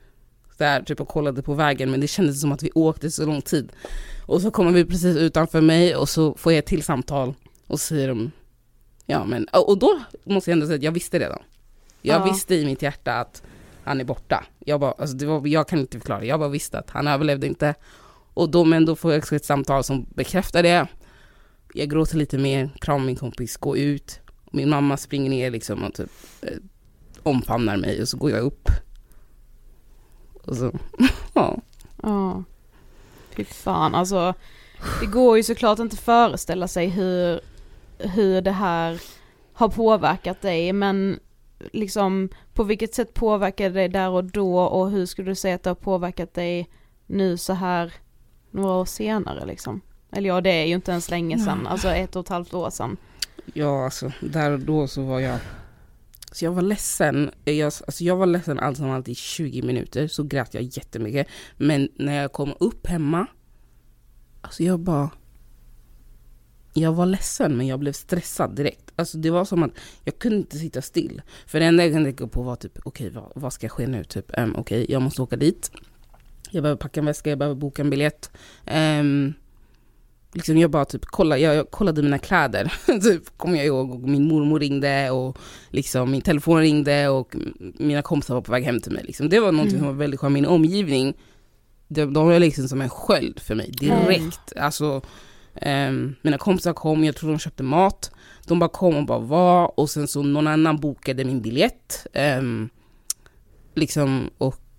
där typ och kollade på vägen men det kändes som att vi åkte så lång tid. Och så kommer vi precis utanför mig och så får jag ett till samtal och säger de Ja men, och då måste jag ändå säga att jag visste redan. Jag Ja. visste i mitt hjärta att han är borta. Jag, bara, alltså det var, jag kan inte förklara, jag bara visste att han överlevde inte. Och då, men då får jag också ett samtal som bekräftar det. Jag gråter lite mer, kramar min kompis, går ut. Min mamma springer ner liksom och typ eh, omfamnar mig och så går jag upp. Och så, (laughs) ja. Ja. Fy fan, alltså. Det går ju såklart inte föreställa sig hur, hur det här har påverkat dig, men liksom på vilket sätt påverkade det dig där och då och hur skulle du säga att det har påverkat dig nu så här några år senare liksom? Eller ja, det är ju inte ens länge sedan, alltså ett och ett halvt år sedan. Ja, alltså där och då så var jag... Så jag var ledsen. Jag, alltså jag var ledsen allt som allt i 20 minuter, så grät jag jättemycket. Men när jag kom upp hemma, alltså jag bara... Jag var ledsen men jag blev stressad direkt. Alltså det var som att jag kunde inte sitta still. För det enda jag kunde tänka på var typ, okej vad, vad ska ske nu? Typ, um, okej jag måste åka dit. Jag behöver packa en väska, jag behöver boka en biljett. Ehm, liksom jag bara typ kolla, jag, jag kollade mina kläder, (laughs) typ kommer jag ihåg. Och min mormor ringde och liksom min telefon ringde och mina kompisar var på väg hem till mig. Liksom. Det var någonting Mm. som var väldigt skönt. Min omgivning, de, de var liksom som en sköld för mig direkt. Alltså, ehm, mina kompisar kom, jag tror de köpte mat. De bara kom och bara var och sen så någon annan bokade min biljett. ehm, liksom och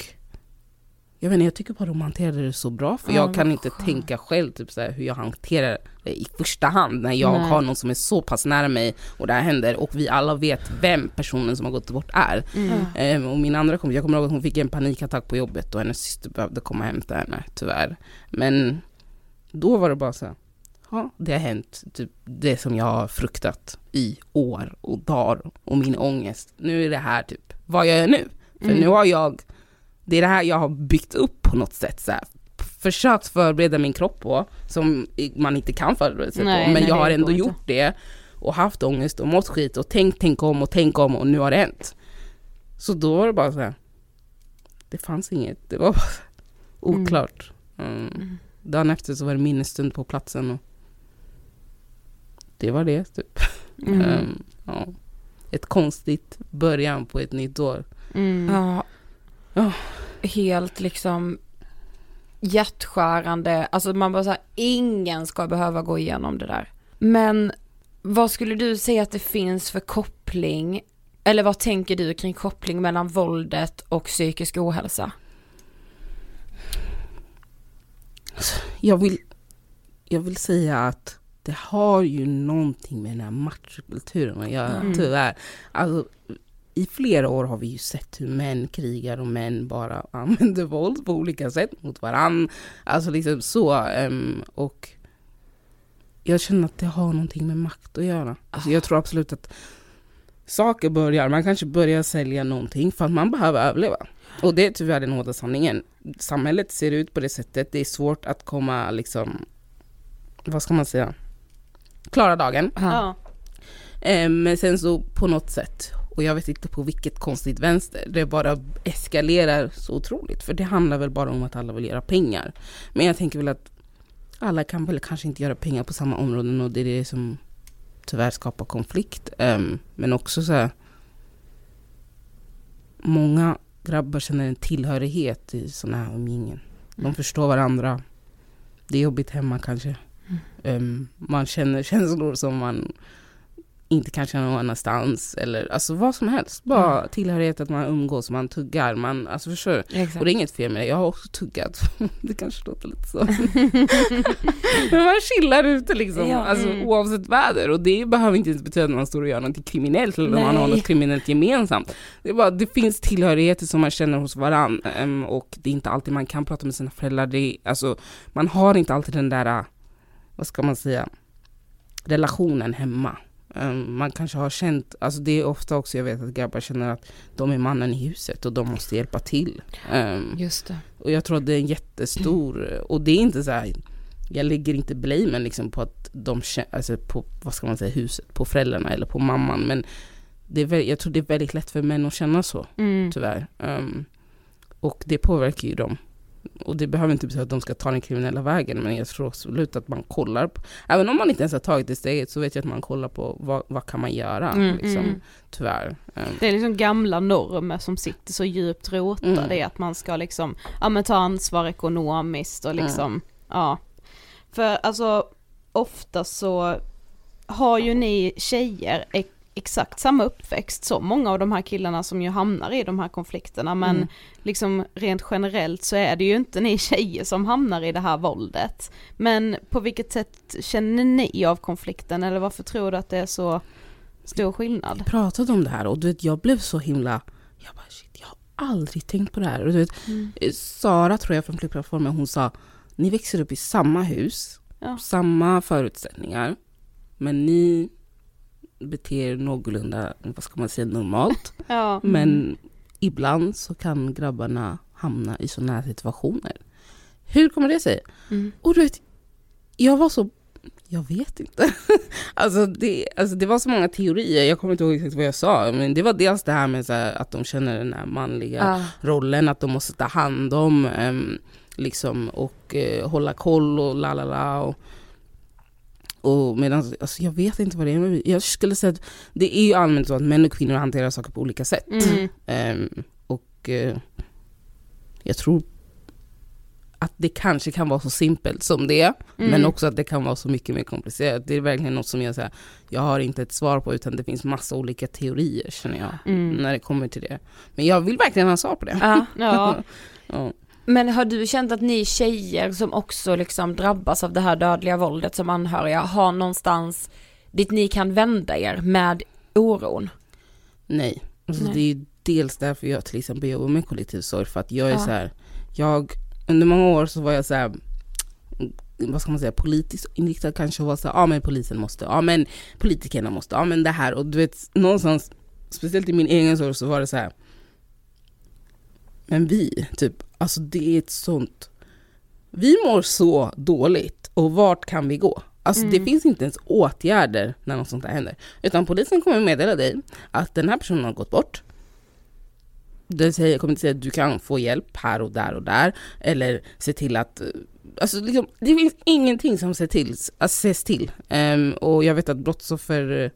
jag vet inte, jag tycker bara de hanterade det så bra för Ja, jag kan inte skönt. tänka själv typ så här, hur jag hanterar det i första hand när jag Nej. har någon som är så pass nära mig och det här händer och vi alla vet vem personen som har gått bort är. Mm. Ehm, och min andra kompis, jag kommer ihåg att hon fick en panikattack på jobbet och hennes syster behövde komma och hämta henne tyvärr. Men då var det bara så här, ja, det har hänt, typ det som jag har fruktat i år och dagar och min ångest. Nu är det här typ, vad gör jag nu? För Mm. nu har jag, det är det här jag har byggt upp på något sätt så här, försökt förbereda min kropp på, som man inte kan förbereda sig Nej, på, men nej, jag har ändå inte. gjort det och haft ångest och mått skit och tänkt, tänk om och tänk om och nu har det hänt. Så då var det bara så här, det fanns inget, det var bara oklart. Mm. Dagen efter så var det minnesstund på platsen och det var det typ. Mm. (laughs) Ehm, ja. Ett konstigt början på ett nytt år. Ja. Helt liksom hjärtskärande, alltså man bara säga ingen ska behöva gå igenom det där. Men vad skulle du säga att det finns för koppling, eller vad tänker du kring koppling mellan våldet och psykisk ohälsa? Jag vill, jag vill säga att det har ju någonting med den här machokulturen att göra, Mm. tyvärr. Alltså, I flera år har vi ju sett hur män krigar och män bara (laughs) använder våld på olika sätt mot varann. Alltså liksom så. ehm, och jag känner att det har någonting med makt att göra. Alltså jag tror absolut att saker börjar, man kanske börjar sälja någonting för att man behöver överleva. Och det är tyvärr den hårda sanningen. Samhället ser ut på det sättet, det är svårt att komma liksom, vad ska man säga, klara dagen. Ja. Eh, Men sen så på något sätt, och jag vet inte på vilket konstigt vänster, det bara eskalerar så otroligt. För det handlar väl bara om att alla vill göra pengar. Men jag tänker väl att alla kan väl kanske inte göra pengar på samma områden och det är det som tyvärr skapar konflikt. Ehm, Men också så här, många grabbar känner en tillhörighet i sådana här umgängen. De förstår varandra. Det är jobbigt hemma kanske. Ehm, man känner (laughs) känslor som man inte kan känna någon annanstans. Eller alltså vad som helst. Bara tillhörighet att man umgås, man tuggar. Man, alltså förstår? Exakt. Och det är inget fel med det. Jag har också tuggat. (laughs) det kanske låter lite så. (laughs) Men man chillar ute liksom. Ja. Alltså, Mm. oavsett väder. Och det behöver inte ens betyda att man står och gör något kriminellt. Eller att man har något kriminellt gemensamt. Det, är bara, det finns tillhörigheter som man känner hos varandra. ehm, och det är inte alltid man kan prata med sina föräldrar. Det är, alltså, man har inte alltid den där, vad ska man säga, relationen hemma. Ehm, man kanske har känt, alltså det är ofta också jag vet att grabbar känner att de är mannen i huset och de måste hjälpa till. Ehm, Just det. och jag tror att det är en jättestor, och det är inte så här, jag lägger inte blamen liksom på att de alltså på, vad ska man säga, huset, på föräldrarna eller på mamman. Men det är, väl- jag tror det är väldigt lätt för män att känna så, Mm. tyvärr. Ehm, och det påverkar ju dem. Och det behöver inte betyda att de ska ta den kriminella vägen, men jag tror absolut att man kollar på, även om man inte ens har tagit det steget så vet jag att man kollar på vad, vad kan man göra, Mm, liksom, mm. tyvärr. Ehm, Det är liksom gamla normer som sitter så djupt rotade Mm. i att man ska liksom, ja men ta ansvar ekonomiskt och liksom, ja. För alltså, ofta så har ju ni tjejer exakt samma uppväxt som många av de här killarna som ju hamnar i de här konflikterna men Mm. liksom rent generellt så är det ju inte ni (laughs) tjejer som hamnar i det här våldet. Men på vilket sätt känner ni av konflikten eller varför tror du att det är så stor skillnad? pratade om det här och du vet, jag blev så himla, jag bara shit, jag har aldrig tänkt på det här. Och du vet, Mm. Sara tror jag från Flickplattformen, hon sa, ni växer upp i samma hus, Ja. samma förutsättningar, men ni beter er någorlunda, vad ska man säga, normalt. (laughs) Ja. Men ibland så kan grabbarna hamna i sådana här situationer. Hur kommer det sig? Mm. Och du vet, jag var så, jag vet inte. (laughs) alltså, det, alltså det var så många teorier, jag kommer inte ihåg exakt vad jag sa. Men det var dels det här med här, att de känner den här manliga Ja. rollen, att de måste ta hand om ehm, liksom, och eh, hålla koll och la la la. Och, medan, alltså jag vet inte vad det är, jag skulle säga att det är ju allmänt så att män och kvinnor hanterar saker på olika sätt. Mm. Ehm, och eh, jag tror att det kanske kan vara så simpelt som det är, Mm. men också att det kan vara så mycket mer komplicerat. Det är verkligen något som jag säger, jag har inte ett svar på, utan det finns massa olika teorier känner jag, Mm. när det kommer till det. Men jag vill verkligen ha svar på det. Ja. (laughs) Ja. ja. Men har du känt att ni tjejer som också liksom drabbas av det här dödliga våldet som anhöriga har någonstans dit ni kan vända er med oron? Nej. Alltså Nej. Det är ju dels därför jag till exempel jobbar med kollektiv sorg, för att jag är Ja. så här, jag, under många år så var jag så här, vad ska man säga, politiskt inriktad kanske och vara såhär, ja men polisen måste, ja men politikerna måste, ja men det här och du vet någonstans, speciellt i min egen sorg så var det så här. Men vi, typ, alltså det är ett sånt, vi mår så dåligt och vart kan vi gå? Alltså Mm. det finns inte ens åtgärder när något sånt här händer. Utan polisen kommer meddela dig att den här personen har gått bort. Den säger, kommer inte säga att du kan få hjälp här och där och där. Eller se till att... Alltså liksom, det finns ingenting som ses till. Alltså, ses till. Ehm, och jag vet att brottsoffer...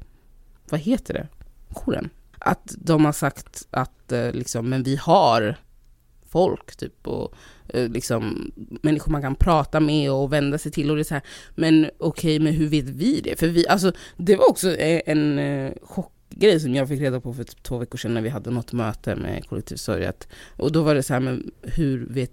Vad heter det? Jouren. Att de har sagt att eh, liksom, men vi har folk typ och eh, liksom människor man kan prata med och vända sig till och det är så här, men okej men hur vet vi det? För vi, alltså det var också en eh, chockgrej som jag fick reda på för typ två veckor sedan när vi hade något möte med kollektivsorg att- och då var det så här, men hur vet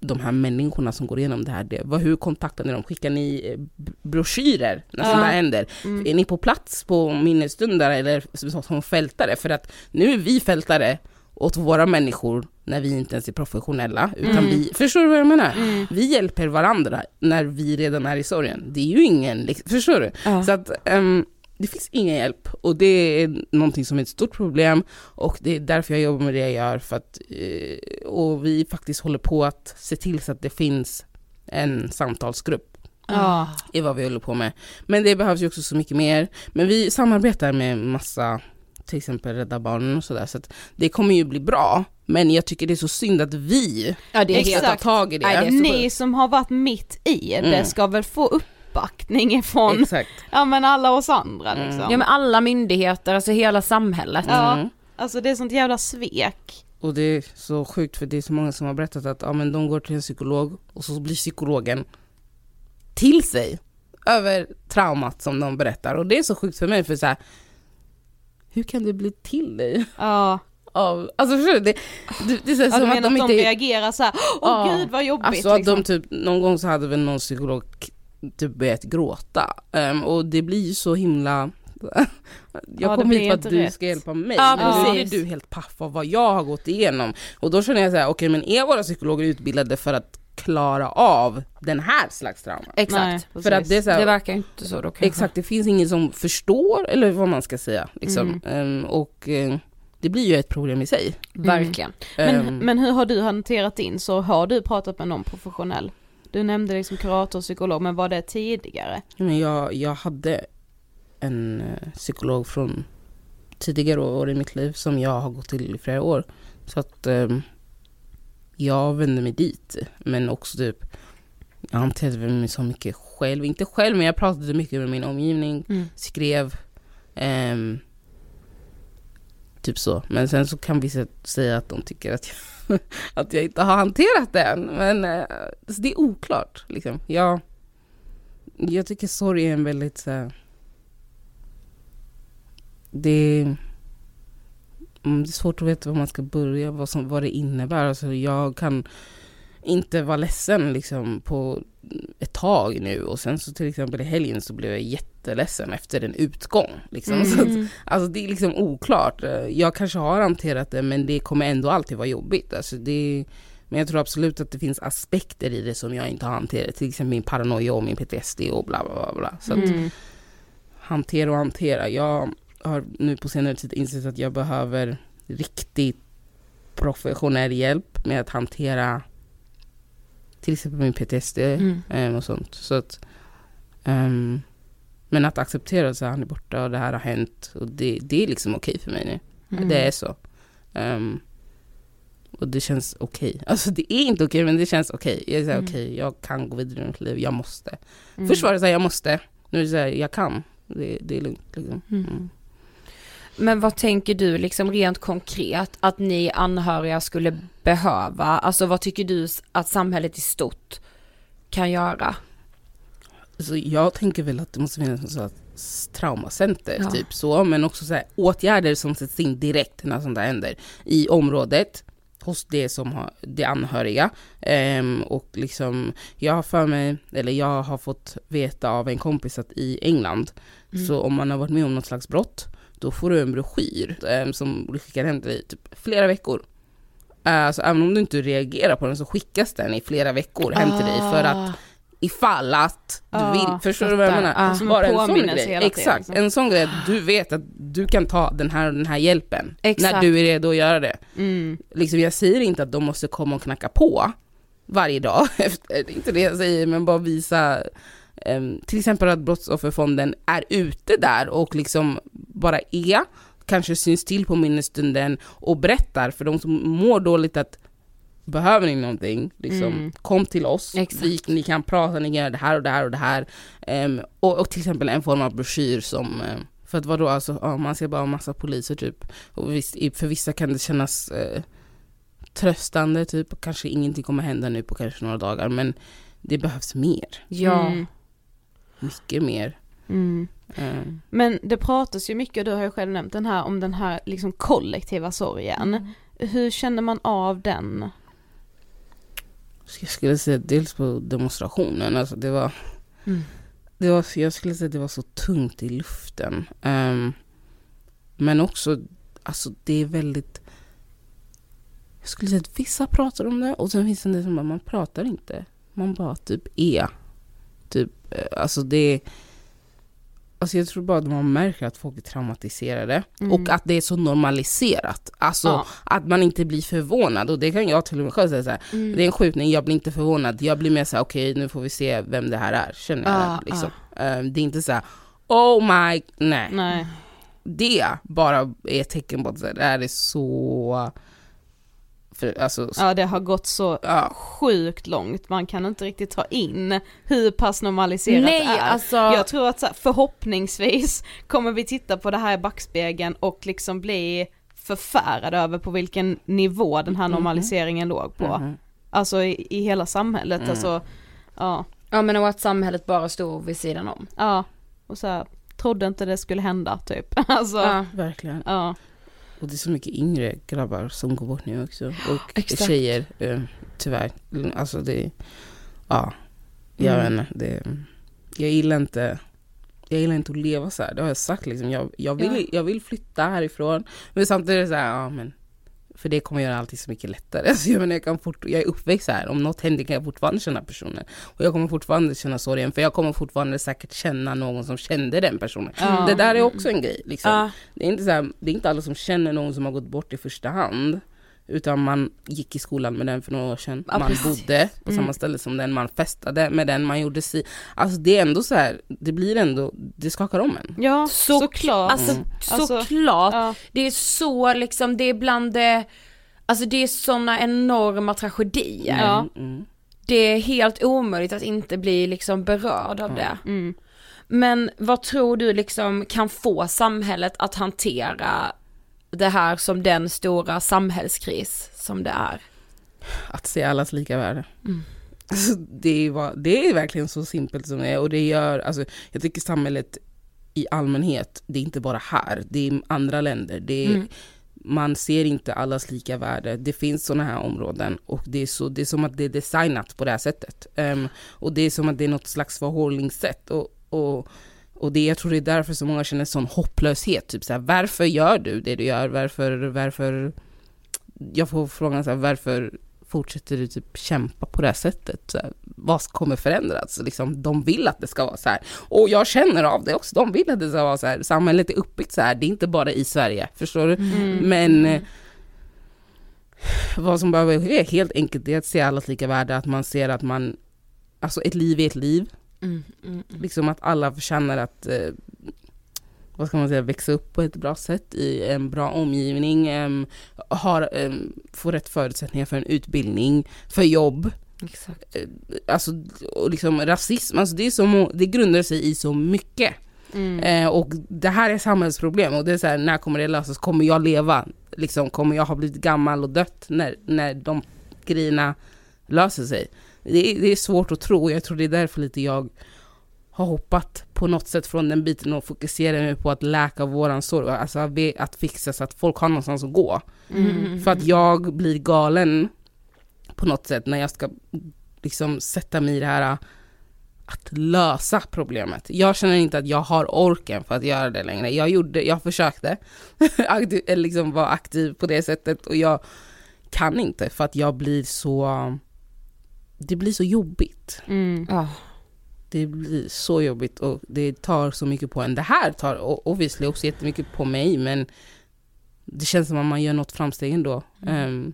de här människorna som går igenom det här, det, vad, hur kontaktar ni dem? Skickar ni eh, broschyrer när Ja. sånt här händer? Mm. Är ni på plats på minnesstunder eller som- som fältare? För att nu är vi fältare åt våra människor när vi inte ens är professionella. Utan Mm. vi, förstår du vad jag menar? Mm. Vi hjälper varandra när vi redan är i sorgen. Det är ju ingen, liksom- förstår du? Ja. Så att ehm, det finns ingen hjälp och det är någonting som är ett stort problem och det är därför jag jobbar med det jag gör. För att, eh, och vi faktiskt håller på att se till så att det finns en samtalsgrupp Ja. i vad vi håller på med. Men det behövs ju också så mycket mer. Men vi samarbetar med massa, till exempel Rädda Barnen och sådär. Så att det kommer ju bli bra. Men jag tycker det är så synd att vi Ja, det är ska helt- ta tag i det. Nej, det är så Ni som har varit mitt i det Mm. ska väl få uppbackning ifrån Exakt. ja men alla oss andra Mm. liksom. Ja men alla myndigheter, alltså hela samhället. Ja, Mm. alltså det är sånt jävla svek. Och det är så sjukt för det är så många som har berättat att ja, men de går till en psykolog och så blir psykologen till sig över traumat som de berättar. Och det är så sjukt för mig för så här, hur kan det bli till dig? Ja. (laughs) Av, alltså förstår du? Det, det, det är så som menar att de inte... reagerar så här, åh Ja. gud vad jobbigt Alltså att liksom. de typ, någon gång så hade väl någon psykolog typ börjat gråta. Ehm, och det blir ju så himla... (laughs) jag Ja, kom hit för att du rätt. ska hjälpa mig. Ja, men nu är du helt paff av vad jag har gått igenom. Och då känner jag så här, okej men är våra psykologer utbildade för att klara av den här slags trauma? Exakt. Nej, För att det är så här, Det verkar inte så då kanske. Exakt, det finns ingen som förstår, eller vad man ska säga. Liksom. Mm. Ehm, och eh, det blir ju ett problem i sig. Verkligen. Men, Ehm, men hur har du hanterat din, så har du pratat med någon professionell? Du nämnde liksom kurator och psykolog, men var det tidigare? Men jag, jag hade en eh, psykolog från tidigare år i mitt liv som jag har gått till i flera år. Så att ehm, jag vände mig dit. Men också typ, jag hanterade mig så mycket själv. Inte själv, men jag pratade mycket med min omgivning. Mm. Skrev. ehm, typ så. Men sen så kan vissa säga att de tycker att jag, (laughs) att jag inte har hanterat det än. Men eh, så det är oklart. Liksom. Jag, jag tycker sorg är en väldigt så här, det, mm, det är svårt att veta var man ska börja, vad, som, vad det innebär. Alltså jag kan inte vara ledsen liksom på ett tag nu och sen så till exempel i helgen så blev jag jätteledsen efter en utgång. Liksom. (laughs) Så att, alltså det är liksom oklart. Jag kanske har hanterat det men det kommer ändå alltid vara jobbigt. Alltså det, men jag tror absolut att det finns aspekter i det som jag inte har hanterat. Till exempel min paranoia och min PTSD och bla bla bla. bla. Så att, Mm. hantera och hantera. Jag har nu på senare tid insett att jag behöver riktigt professionell hjälp med att hantera till exempel min PTSD Mm. eh, och sånt. Så att, ehm, men att acceptera att han är borta och det här har hänt och det, det är liksom okej för mig nu. Mm. Det är så. Ehm, och det känns okej. (laughs) Alltså det är inte okej men det känns okej. Jag säger Mm. okej, jag kan gå vidare i mitt liv, jag måste. Mm. Först var det så här, jag måste. Nu är det så här, jag kan. Det, det är lugnt liksom. Mm. Men vad tänker du liksom rent konkret att ni anhöriga skulle behöva? Alltså vad tycker du att samhället i stort kan göra? Så jag tänker väl att det måste finnas något traumacenter, Ja. typ så. Men också så här, åtgärder som sätts in direkt när sånt där händer. I området, hos det som har, det anhöriga. Ehm, och liksom, jag har för mig, eller jag har fått veta av en kompis att i England, Mm. så om man har varit med om något slags brott, då får du en broschyr ehm, som du skickar hem till dig typ flera veckor. Eh, så även om du inte reagerar på den så skickas den i flera veckor hem till dig för att Ah. ifall att du Ja, vill, förstår du vad jag menar? En Bara en sån grej, hela tiden, exakt, liksom. en sån grej att du vet att du kan ta den här och den här hjälpen Exakt. när du är redo att göra det. Mm. Liksom, jag säger inte att de måste komma och knacka på varje dag, (laughs) det är inte det jag säger, men bara visa till exempel att Brottsofferfonden är ute där och liksom bara är, kanske syns till på minnesstunden och berättar för de som mår dåligt att behöver ni någonting, liksom, Mm. kom till oss, vi, ni kan prata, ni kan göra det här och det här och det här. Em, och, och till exempel en form av broschyr som, em, för att vadå, alltså, ja, man ser bara en massa poliser typ. Och visst, för vissa kan det kännas eh, tröstande, typ, kanske ingenting kommer hända nu på kanske några dagar, men det behövs mer. Ja. Mm. Mycket mer. Mm. Em, Men det pratas ju mycket, du har ju själv nämnt den här, om den här liksom kollektiva sorgen. Hur känner man av den? Jag skulle säga dels på demonstrationen, alltså det var, Mm. det var jag skulle säga att det var så tungt i luften. Ehm, men också, alltså det är väldigt, jag skulle säga att vissa pratar om det och sen finns det en del som bara, man pratar inte. Man bara typ är. Typ, eh, alltså det Alltså jag tror bara att man märker att folk är traumatiserade Mm. och att det är så normaliserat. Alltså Ja. att man inte blir förvånad och det kan jag till och med själv säga så här. Mm. Det är en skjutning, jag blir inte förvånad. Jag blir mer såhär, okej nu får vi se vem det här är. Känner jag Ah, liksom. Eh, Det är inte så här, oh my, nej. Nej. Det bara är ett tecken på att det här är så... För, alltså, Ja det har gått så sjukt långt, man kan inte riktigt ta in hur pass normaliserat Nej, det är. alltså- Jag tror att här, förhoppningsvis kommer vi titta på det här i backspegeln och liksom bli förfärade över på vilken nivå den här Mhm. normaliseringen låg på. Mhm. Alltså i, i hela samhället, Mm. alltså ja. Ja men och att samhället bara stod vid sidan om. Ja, och så här, trodde inte det skulle hända typ. (laughs) Alltså, Ja. Verkligen. Ja. Och det är så mycket yngre grabbar som går bort nu också. (gasps) Och Exakt. tjejer, eh, tyvärr. Alltså det, ja. Jag Mm. vet inte, det, jag gillar inte jag gillar inte att leva så här. det har jag sagt liksom. Jag, jag, vill, Ja. jag vill flytta härifrån. Men samtidigt är det så här, ja men för det kommer göra allting så mycket lättare. (laughs) Alltså jag, menar, jag, kan fort, jag är uppväxt här, om något händer kan jag fortfarande känna personen. Och jag kommer fortfarande känna sorgen, för jag kommer fortfarande säkert känna någon som kände den personen. Ja. Det där är också en grej. Liksom. Ja. Det, är inte så här, det är inte alla som känner någon som har gått bort i första hand. Utan man gick i skolan med den för några år sedan. Ja, man precis. bodde på Mm. samma ställe som den, man festade med den, man gjorde si. Alltså det är ändå så här, det blir ändå, det skakar om en. Ja, Så- såklart. Alltså Mm. Alltså, såklart. ja. Det är så liksom, det är bland det, alltså det är sådana enorma tragedier. Ja. Mm. Det är helt omöjligt att inte bli liksom berörd av det. Mm. Men vad tror du liksom kan få samhället att hantera det här som den stora samhällskris som det är? Att se allas lika värde. Mm. Alltså, det, är, det är verkligen så simpelt som det är och det gör, alltså, jag tycker samhället i allmänhet, det är inte bara här, det är andra länder. Det är, Mm. Man ser inte allas lika värde. Det finns sådana här områden och det är, så, det är som att det är designat på det här sättet. Ehm, och det är som att det är något slags förhållningssätt. Och, och, och det, jag tror det är därför så många känner sån hopplöshet. Typ så här, varför gör du det du gör? Varför, varför jag får frågan så här, varför fortsätter du typ kämpa på det här sättet? Så här, vad kommer förändras? Liksom, de vill att det ska vara så här. Och jag känner av det också, de vill att det ska vara så här. Samhället är uppbyggt så här, det är inte bara i Sverige, förstår du? Mm. Men eh, vad som behöver ske helt enkelt är att se allas lika värde, att man ser att man, alltså ett liv är ett liv. Mm, mm, mm. Liksom att alla förtjänar att eh, vad ska man säga, växa upp på ett bra sätt i en bra omgivning, em, har, em, få rätt förutsättningar för en utbildning, för jobb. Exakt. Eh, Alltså, och liksom rasism, alltså det, är så det grundar sig i så mycket. Mm. Eh, och det här är samhällsproblem och det är så här, när kommer det lösas? Kommer jag leva? Liksom, kommer jag ha blivit gammal och dött när, när de grejerna löser sig? Det är, det är svårt att tro och jag tror det är därför lite jag har hoppat på något sätt från den biten och fokuserar mig på att läka våran sorg, alltså att fixa så att folk har någonstans att gå. Mm. För att jag blir galen på något sätt när jag ska liksom sätta mig i det här att lösa problemet. Jag känner inte att jag har orken för att göra det längre. Jag gjorde, jag försökte (laughs) aktiv, liksom vara aktiv på det sättet och jag kan inte för att jag blir så, det blir så jobbigt. Mm. Ja. det blir så jobbigt och det tar så mycket på en. Det här tar obviously också jättemycket på mig men det känns som att man gör något framsteg ändå. Ehm,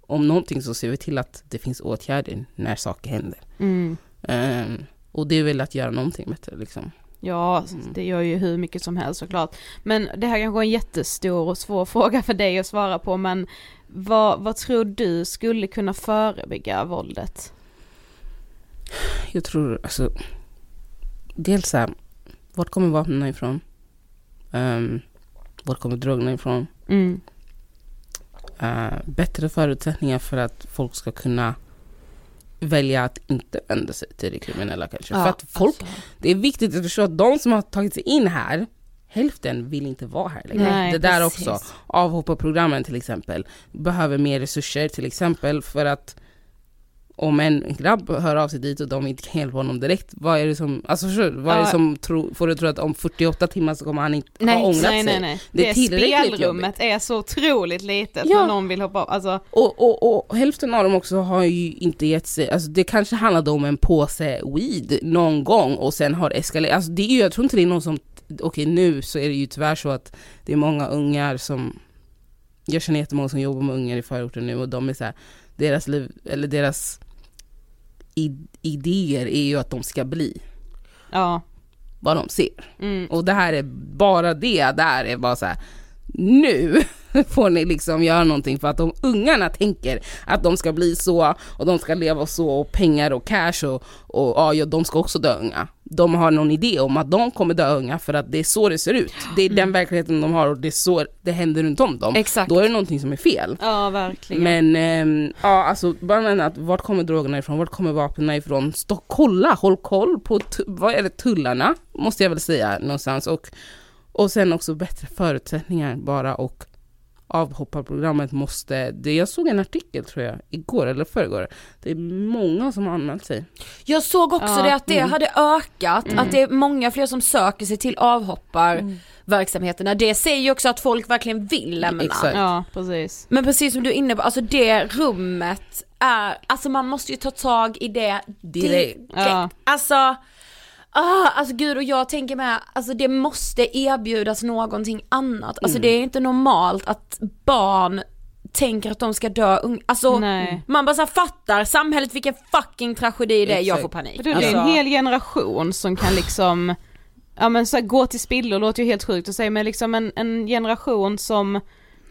om någonting så ser vi till att det finns åtgärder när saker händer. Mm. Ehm, och det är väl att göra någonting bättre liksom. Ja, det gör ju hur mycket som helst såklart. Men det här kanske är en jättestor och svår (laughs) fråga för dig att svara på, men vad, vad tror du skulle kunna förebygga våldet? Jag tror alltså, dels så här, vart kommer vapnen ifrån? Um, vart kommer drogerna ifrån? Mm. Eh, bättre förutsättningar för att folk ska kunna välja att inte vända sig till det kriminella kanske. Ja, för att folk, alltså. det är viktigt att förstå att de som har tagit sig in här, hälften vill inte vara här längre. Nej, det där precis. också, avhopparprogrammen till exempel, behöver mer resurser till exempel för att om en grabb hör av sig dit och de inte kan hjälpa honom direkt, vad är det som, alltså förstår vad är det som tro, får du tro att om 48 timmar så kommer han inte Nej, ha ångrat nej, sig? nej, nej. Det Det, är tillräckligt jobbigt. spelrummet är så otroligt litet Ja. när någon vill hoppa av. Alltså, Och, och, och hälften av dem också har ju inte gett sig, alltså det kanske handlade om en påse weed någon gång och sen har eskalerat, alltså det är ju, jag tror inte det är någon som, okej nu så är det ju tyvärr så att det är många ungar som, jag känner jättemånga som jobbar med ungar i förorten nu och de är så här, deras liv, eller deras idéer är ju att de ska bli ja. vad de ser. Mm. Och det här är bara det där är bara så här. nu (laughs) får ni liksom göra någonting för att de ungarna tänker att de ska bli så och de ska leva så och pengar och cash och, och ja, ja, de ska också dö unga. De har någon idé om att de kommer dö unga för att det är så det ser ut. Det är den verkligheten de har och det är så det händer runt om dem. Exakt. Då är det någonting som är fel. Ja, verkligen. Men ehm, ja, alltså bland annat, vart kommer drogerna ifrån? Vart kommer vapnen ifrån? Stå, kolla, håll koll på vad är det, tullarna, måste jag väl säga någonstans. Och, och sen också bättre förutsättningar bara och avhopparprogrammet måste, det, jag såg en artikel tror jag, igår eller förrgår. Det är många som har anmält sig. Jag såg också Ja, det att det mm. hade ökat, Mm. att det är många fler som söker sig till avhopparverksamheterna. Det säger ju också att folk verkligen vill lämna. Exakt. Ja, precis. Men precis som du är inne på, alltså det rummet är, alltså man måste ju ta tag i det direkt. Ja. Alltså, ah, alltså gud och jag tänker med, alltså det måste erbjudas någonting annat. Alltså Mm. det är inte normalt att barn tänker att de ska dö ung. Alltså Nej. man bara så fattar samhället vilken fucking tragedi det är, jag får panik. Det är Alltså- en hel generation som kan liksom, ja men så här, gå till spillo låter ju helt sjukt att säga men liksom en, en generation som,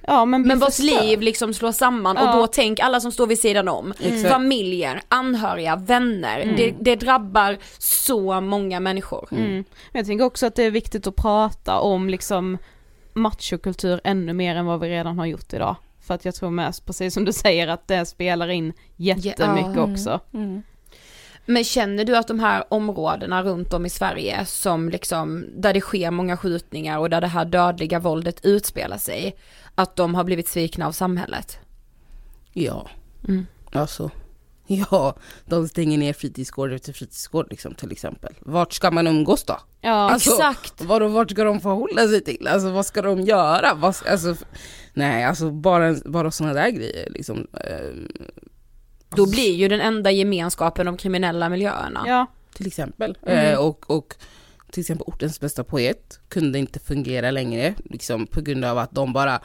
ja men Men vars liv liksom slås samman Ja. och då tänk alla som står vid sidan om. Exakt. Familjer, anhöriga, vänner. Mm. Det, det drabbar så många människor. Mm. Men jag tänker också att det är viktigt att prata om liksom machokultur ännu mer än vad vi redan har gjort idag. För att jag tror mest, precis som du säger, att det spelar in jättemycket Ja. också. Men känner du att de här områdena runt om i Sverige som liksom, där det sker många skjutningar och där det här dödliga våldet utspelar sig, att de har blivit svikna av samhället? Ja, Mm. alltså. (laughs) Ja, de stänger ner fritidsgård efter fritidsgård liksom, till exempel. Vart ska man umgås då? Ja, exakt. Vadå, vart ska de förhålla sig till? Alltså vad ska de göra? Vad, alltså, nej, alltså bara, bara sådana där grejer liksom. ehm, Då blir ju den enda gemenskapen de kriminella miljöerna. Ja. Till exempel. Mm. Eh, och, och till exempel ortens bästa poet kunde inte fungera längre, liksom på grund av att de bara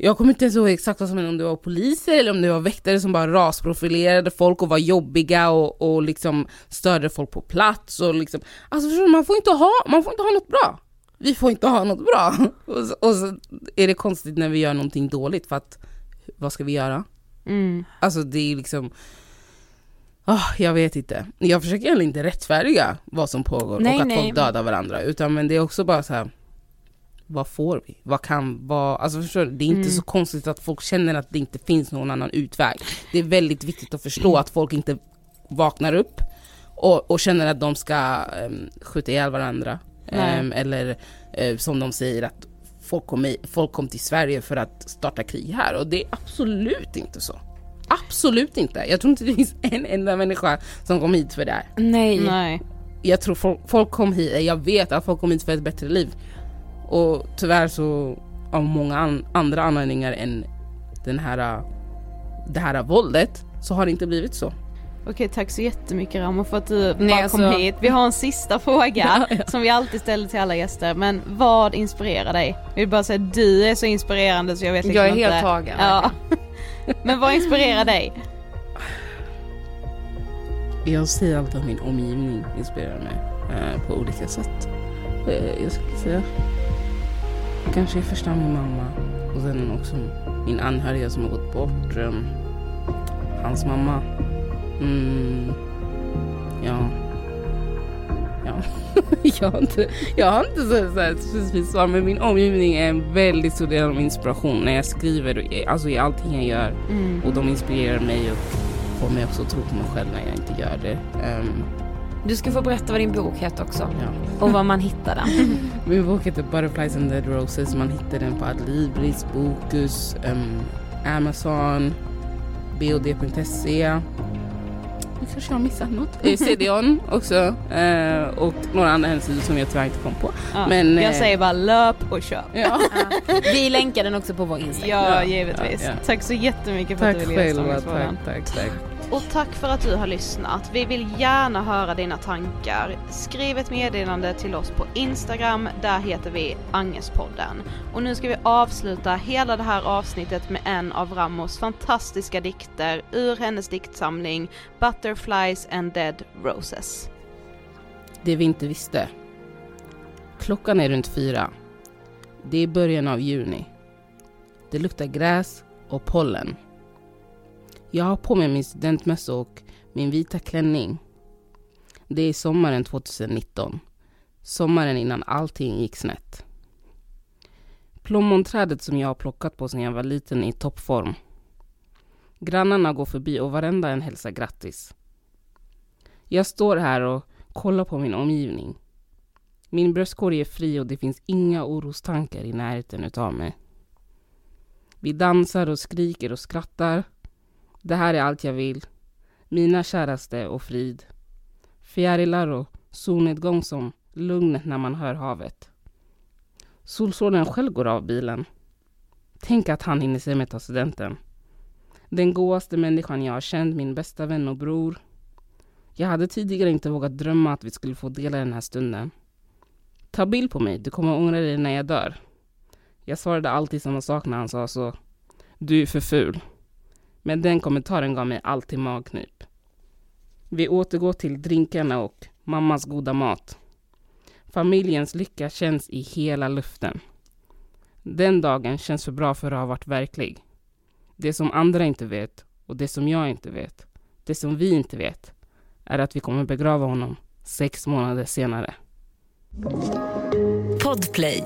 jag kommer inte ens ihåg exakt vad som hände, om det var poliser eller om det var väktare som bara rasprofilerade folk och var jobbiga och, och liksom störde folk på plats och liksom, alltså förstår du, man får inte ha, man får inte ha något bra. Vi får inte ha något bra. (laughs) Och så, och så är det konstigt när vi gör någonting dåligt för att, vad ska vi göra? Mm. Alltså det är liksom Ah, jag vet inte. Jag försöker heller inte rättfärdiga vad som pågår Nej, och att nej. folk dödar varandra. Utan men det är också bara så här. Vad får vi? Vad kan vara? Alltså förstår du? Det är inte Mm. så konstigt att folk känner att det inte finns någon annan utväg. Det är väldigt viktigt att förstå att folk inte vaknar upp och, och känner att de ska um, skjuta ihjäl varandra. Ehm, eller eh, som de säger att folk kom, i, folk kom till Sverige för att starta krig här. Och det är absolut inte så. Absolut inte. Jag tror inte det finns en enda människa som kom hit för det här. Nej. Nej. Jag tror folk, folk kom hit, jag vet att folk kom hit för ett bättre liv. Och tyvärr så av många an, andra anledningar än den här, det här våldet så har det inte blivit så. Okej, tack så jättemycket Ramo för att du Nej, bara alltså- kom hit. Vi har en sista (laughs) fråga Ja, ja. som vi alltid ställer till alla gäster. Men vad inspirerar dig? Jag vill bara säga att du är så inspirerande så jag vet liksom Jag är inte. helt tagen, Ja. (laughs) Men vad inspirerar dig? Jag ser alltid att min omgivning inspirerar mig eh, på olika sätt. Eh, jag skulle säga kanske i första hand min mamma och sen också min anhöriga som har gått bort. Eh, hans mamma. Mm, ja. Ja. (laughs) jag, har inte, jag har inte så, så här specifikt svar men min omgivning är en väldigt stor del av min inspiration när jag skriver, alltså i allting jag gör. Mm. Och de inspirerar mig och får mig också att tro på mig själv när jag inte gör det. Ehm, Du ska få berätta vad din bok heter också. Ja. Och var man hittar den. (laughs) Min bok heter Butterflies and Dead Roses. Man hittar den på Adlibris, Bokus, ehm, Amazon, bod.se. Kanske jag missat något. Eh, CDON också. Eh, och några andra hemsidor som jag tyvärr inte kom på. Ja, Men, jag eh, säger bara löp och köp. Ja. Vi länkar den också på vår Instagram. Ja, givetvis. ja, ja. Tack så jättemycket för Tack att du ville gästa. Tack, tack, tack. Och tack för att du har lyssnat. Vi vill gärna höra dina tankar. Skriv ett meddelande till oss på Instagram, där heter vi Angespodden. Och nu ska vi avsluta hela det här avsnittet med en av Ramos fantastiska dikter ur hennes diktsamling Butterflies and Dead Roses. Det vi inte visste. Klockan är runt fyra. Det är början av juni. Det luktar gräs och pollen. Jag har på mig min studentmössa och min vita klänning. Det är sommaren 2019. Sommaren innan allting gick snett. Plommonträdet som jag har plockat på sedan jag var liten är i toppform. Grannarna går förbi och varenda en hälsar grattis. Jag står här och kollar på min omgivning. Min bröstkorg är fri och det finns inga orostankar i närheten utav mig. Vi dansar och skriker och skrattar. Det här är allt jag vill. Mina käraste och frid. Fjärilar och solnedgång som lugnet när man hör havet. Solsonen själv går av bilen. Tänk att han hinner sig mig ta studenten. Den godaste människan jag har känt, min bästa vän och bror. Jag hade tidigare inte vågat drömma att vi skulle få dela den här stunden. Ta bild på mig, du kommer ångra dig när jag dör. Jag svarade alltid samma sak när han sa så. Du är för ful. Men den kommentaren gav mig alltid magknip. Vi återgår till drinkarna och mammas goda mat. Familjens lycka känns i hela luften. Den dagen känns för bra för att ha varit verklig. Det som andra inte vet och det som jag inte vet, det som vi inte vet, är att vi kommer begrava honom sex månader senare. Podplay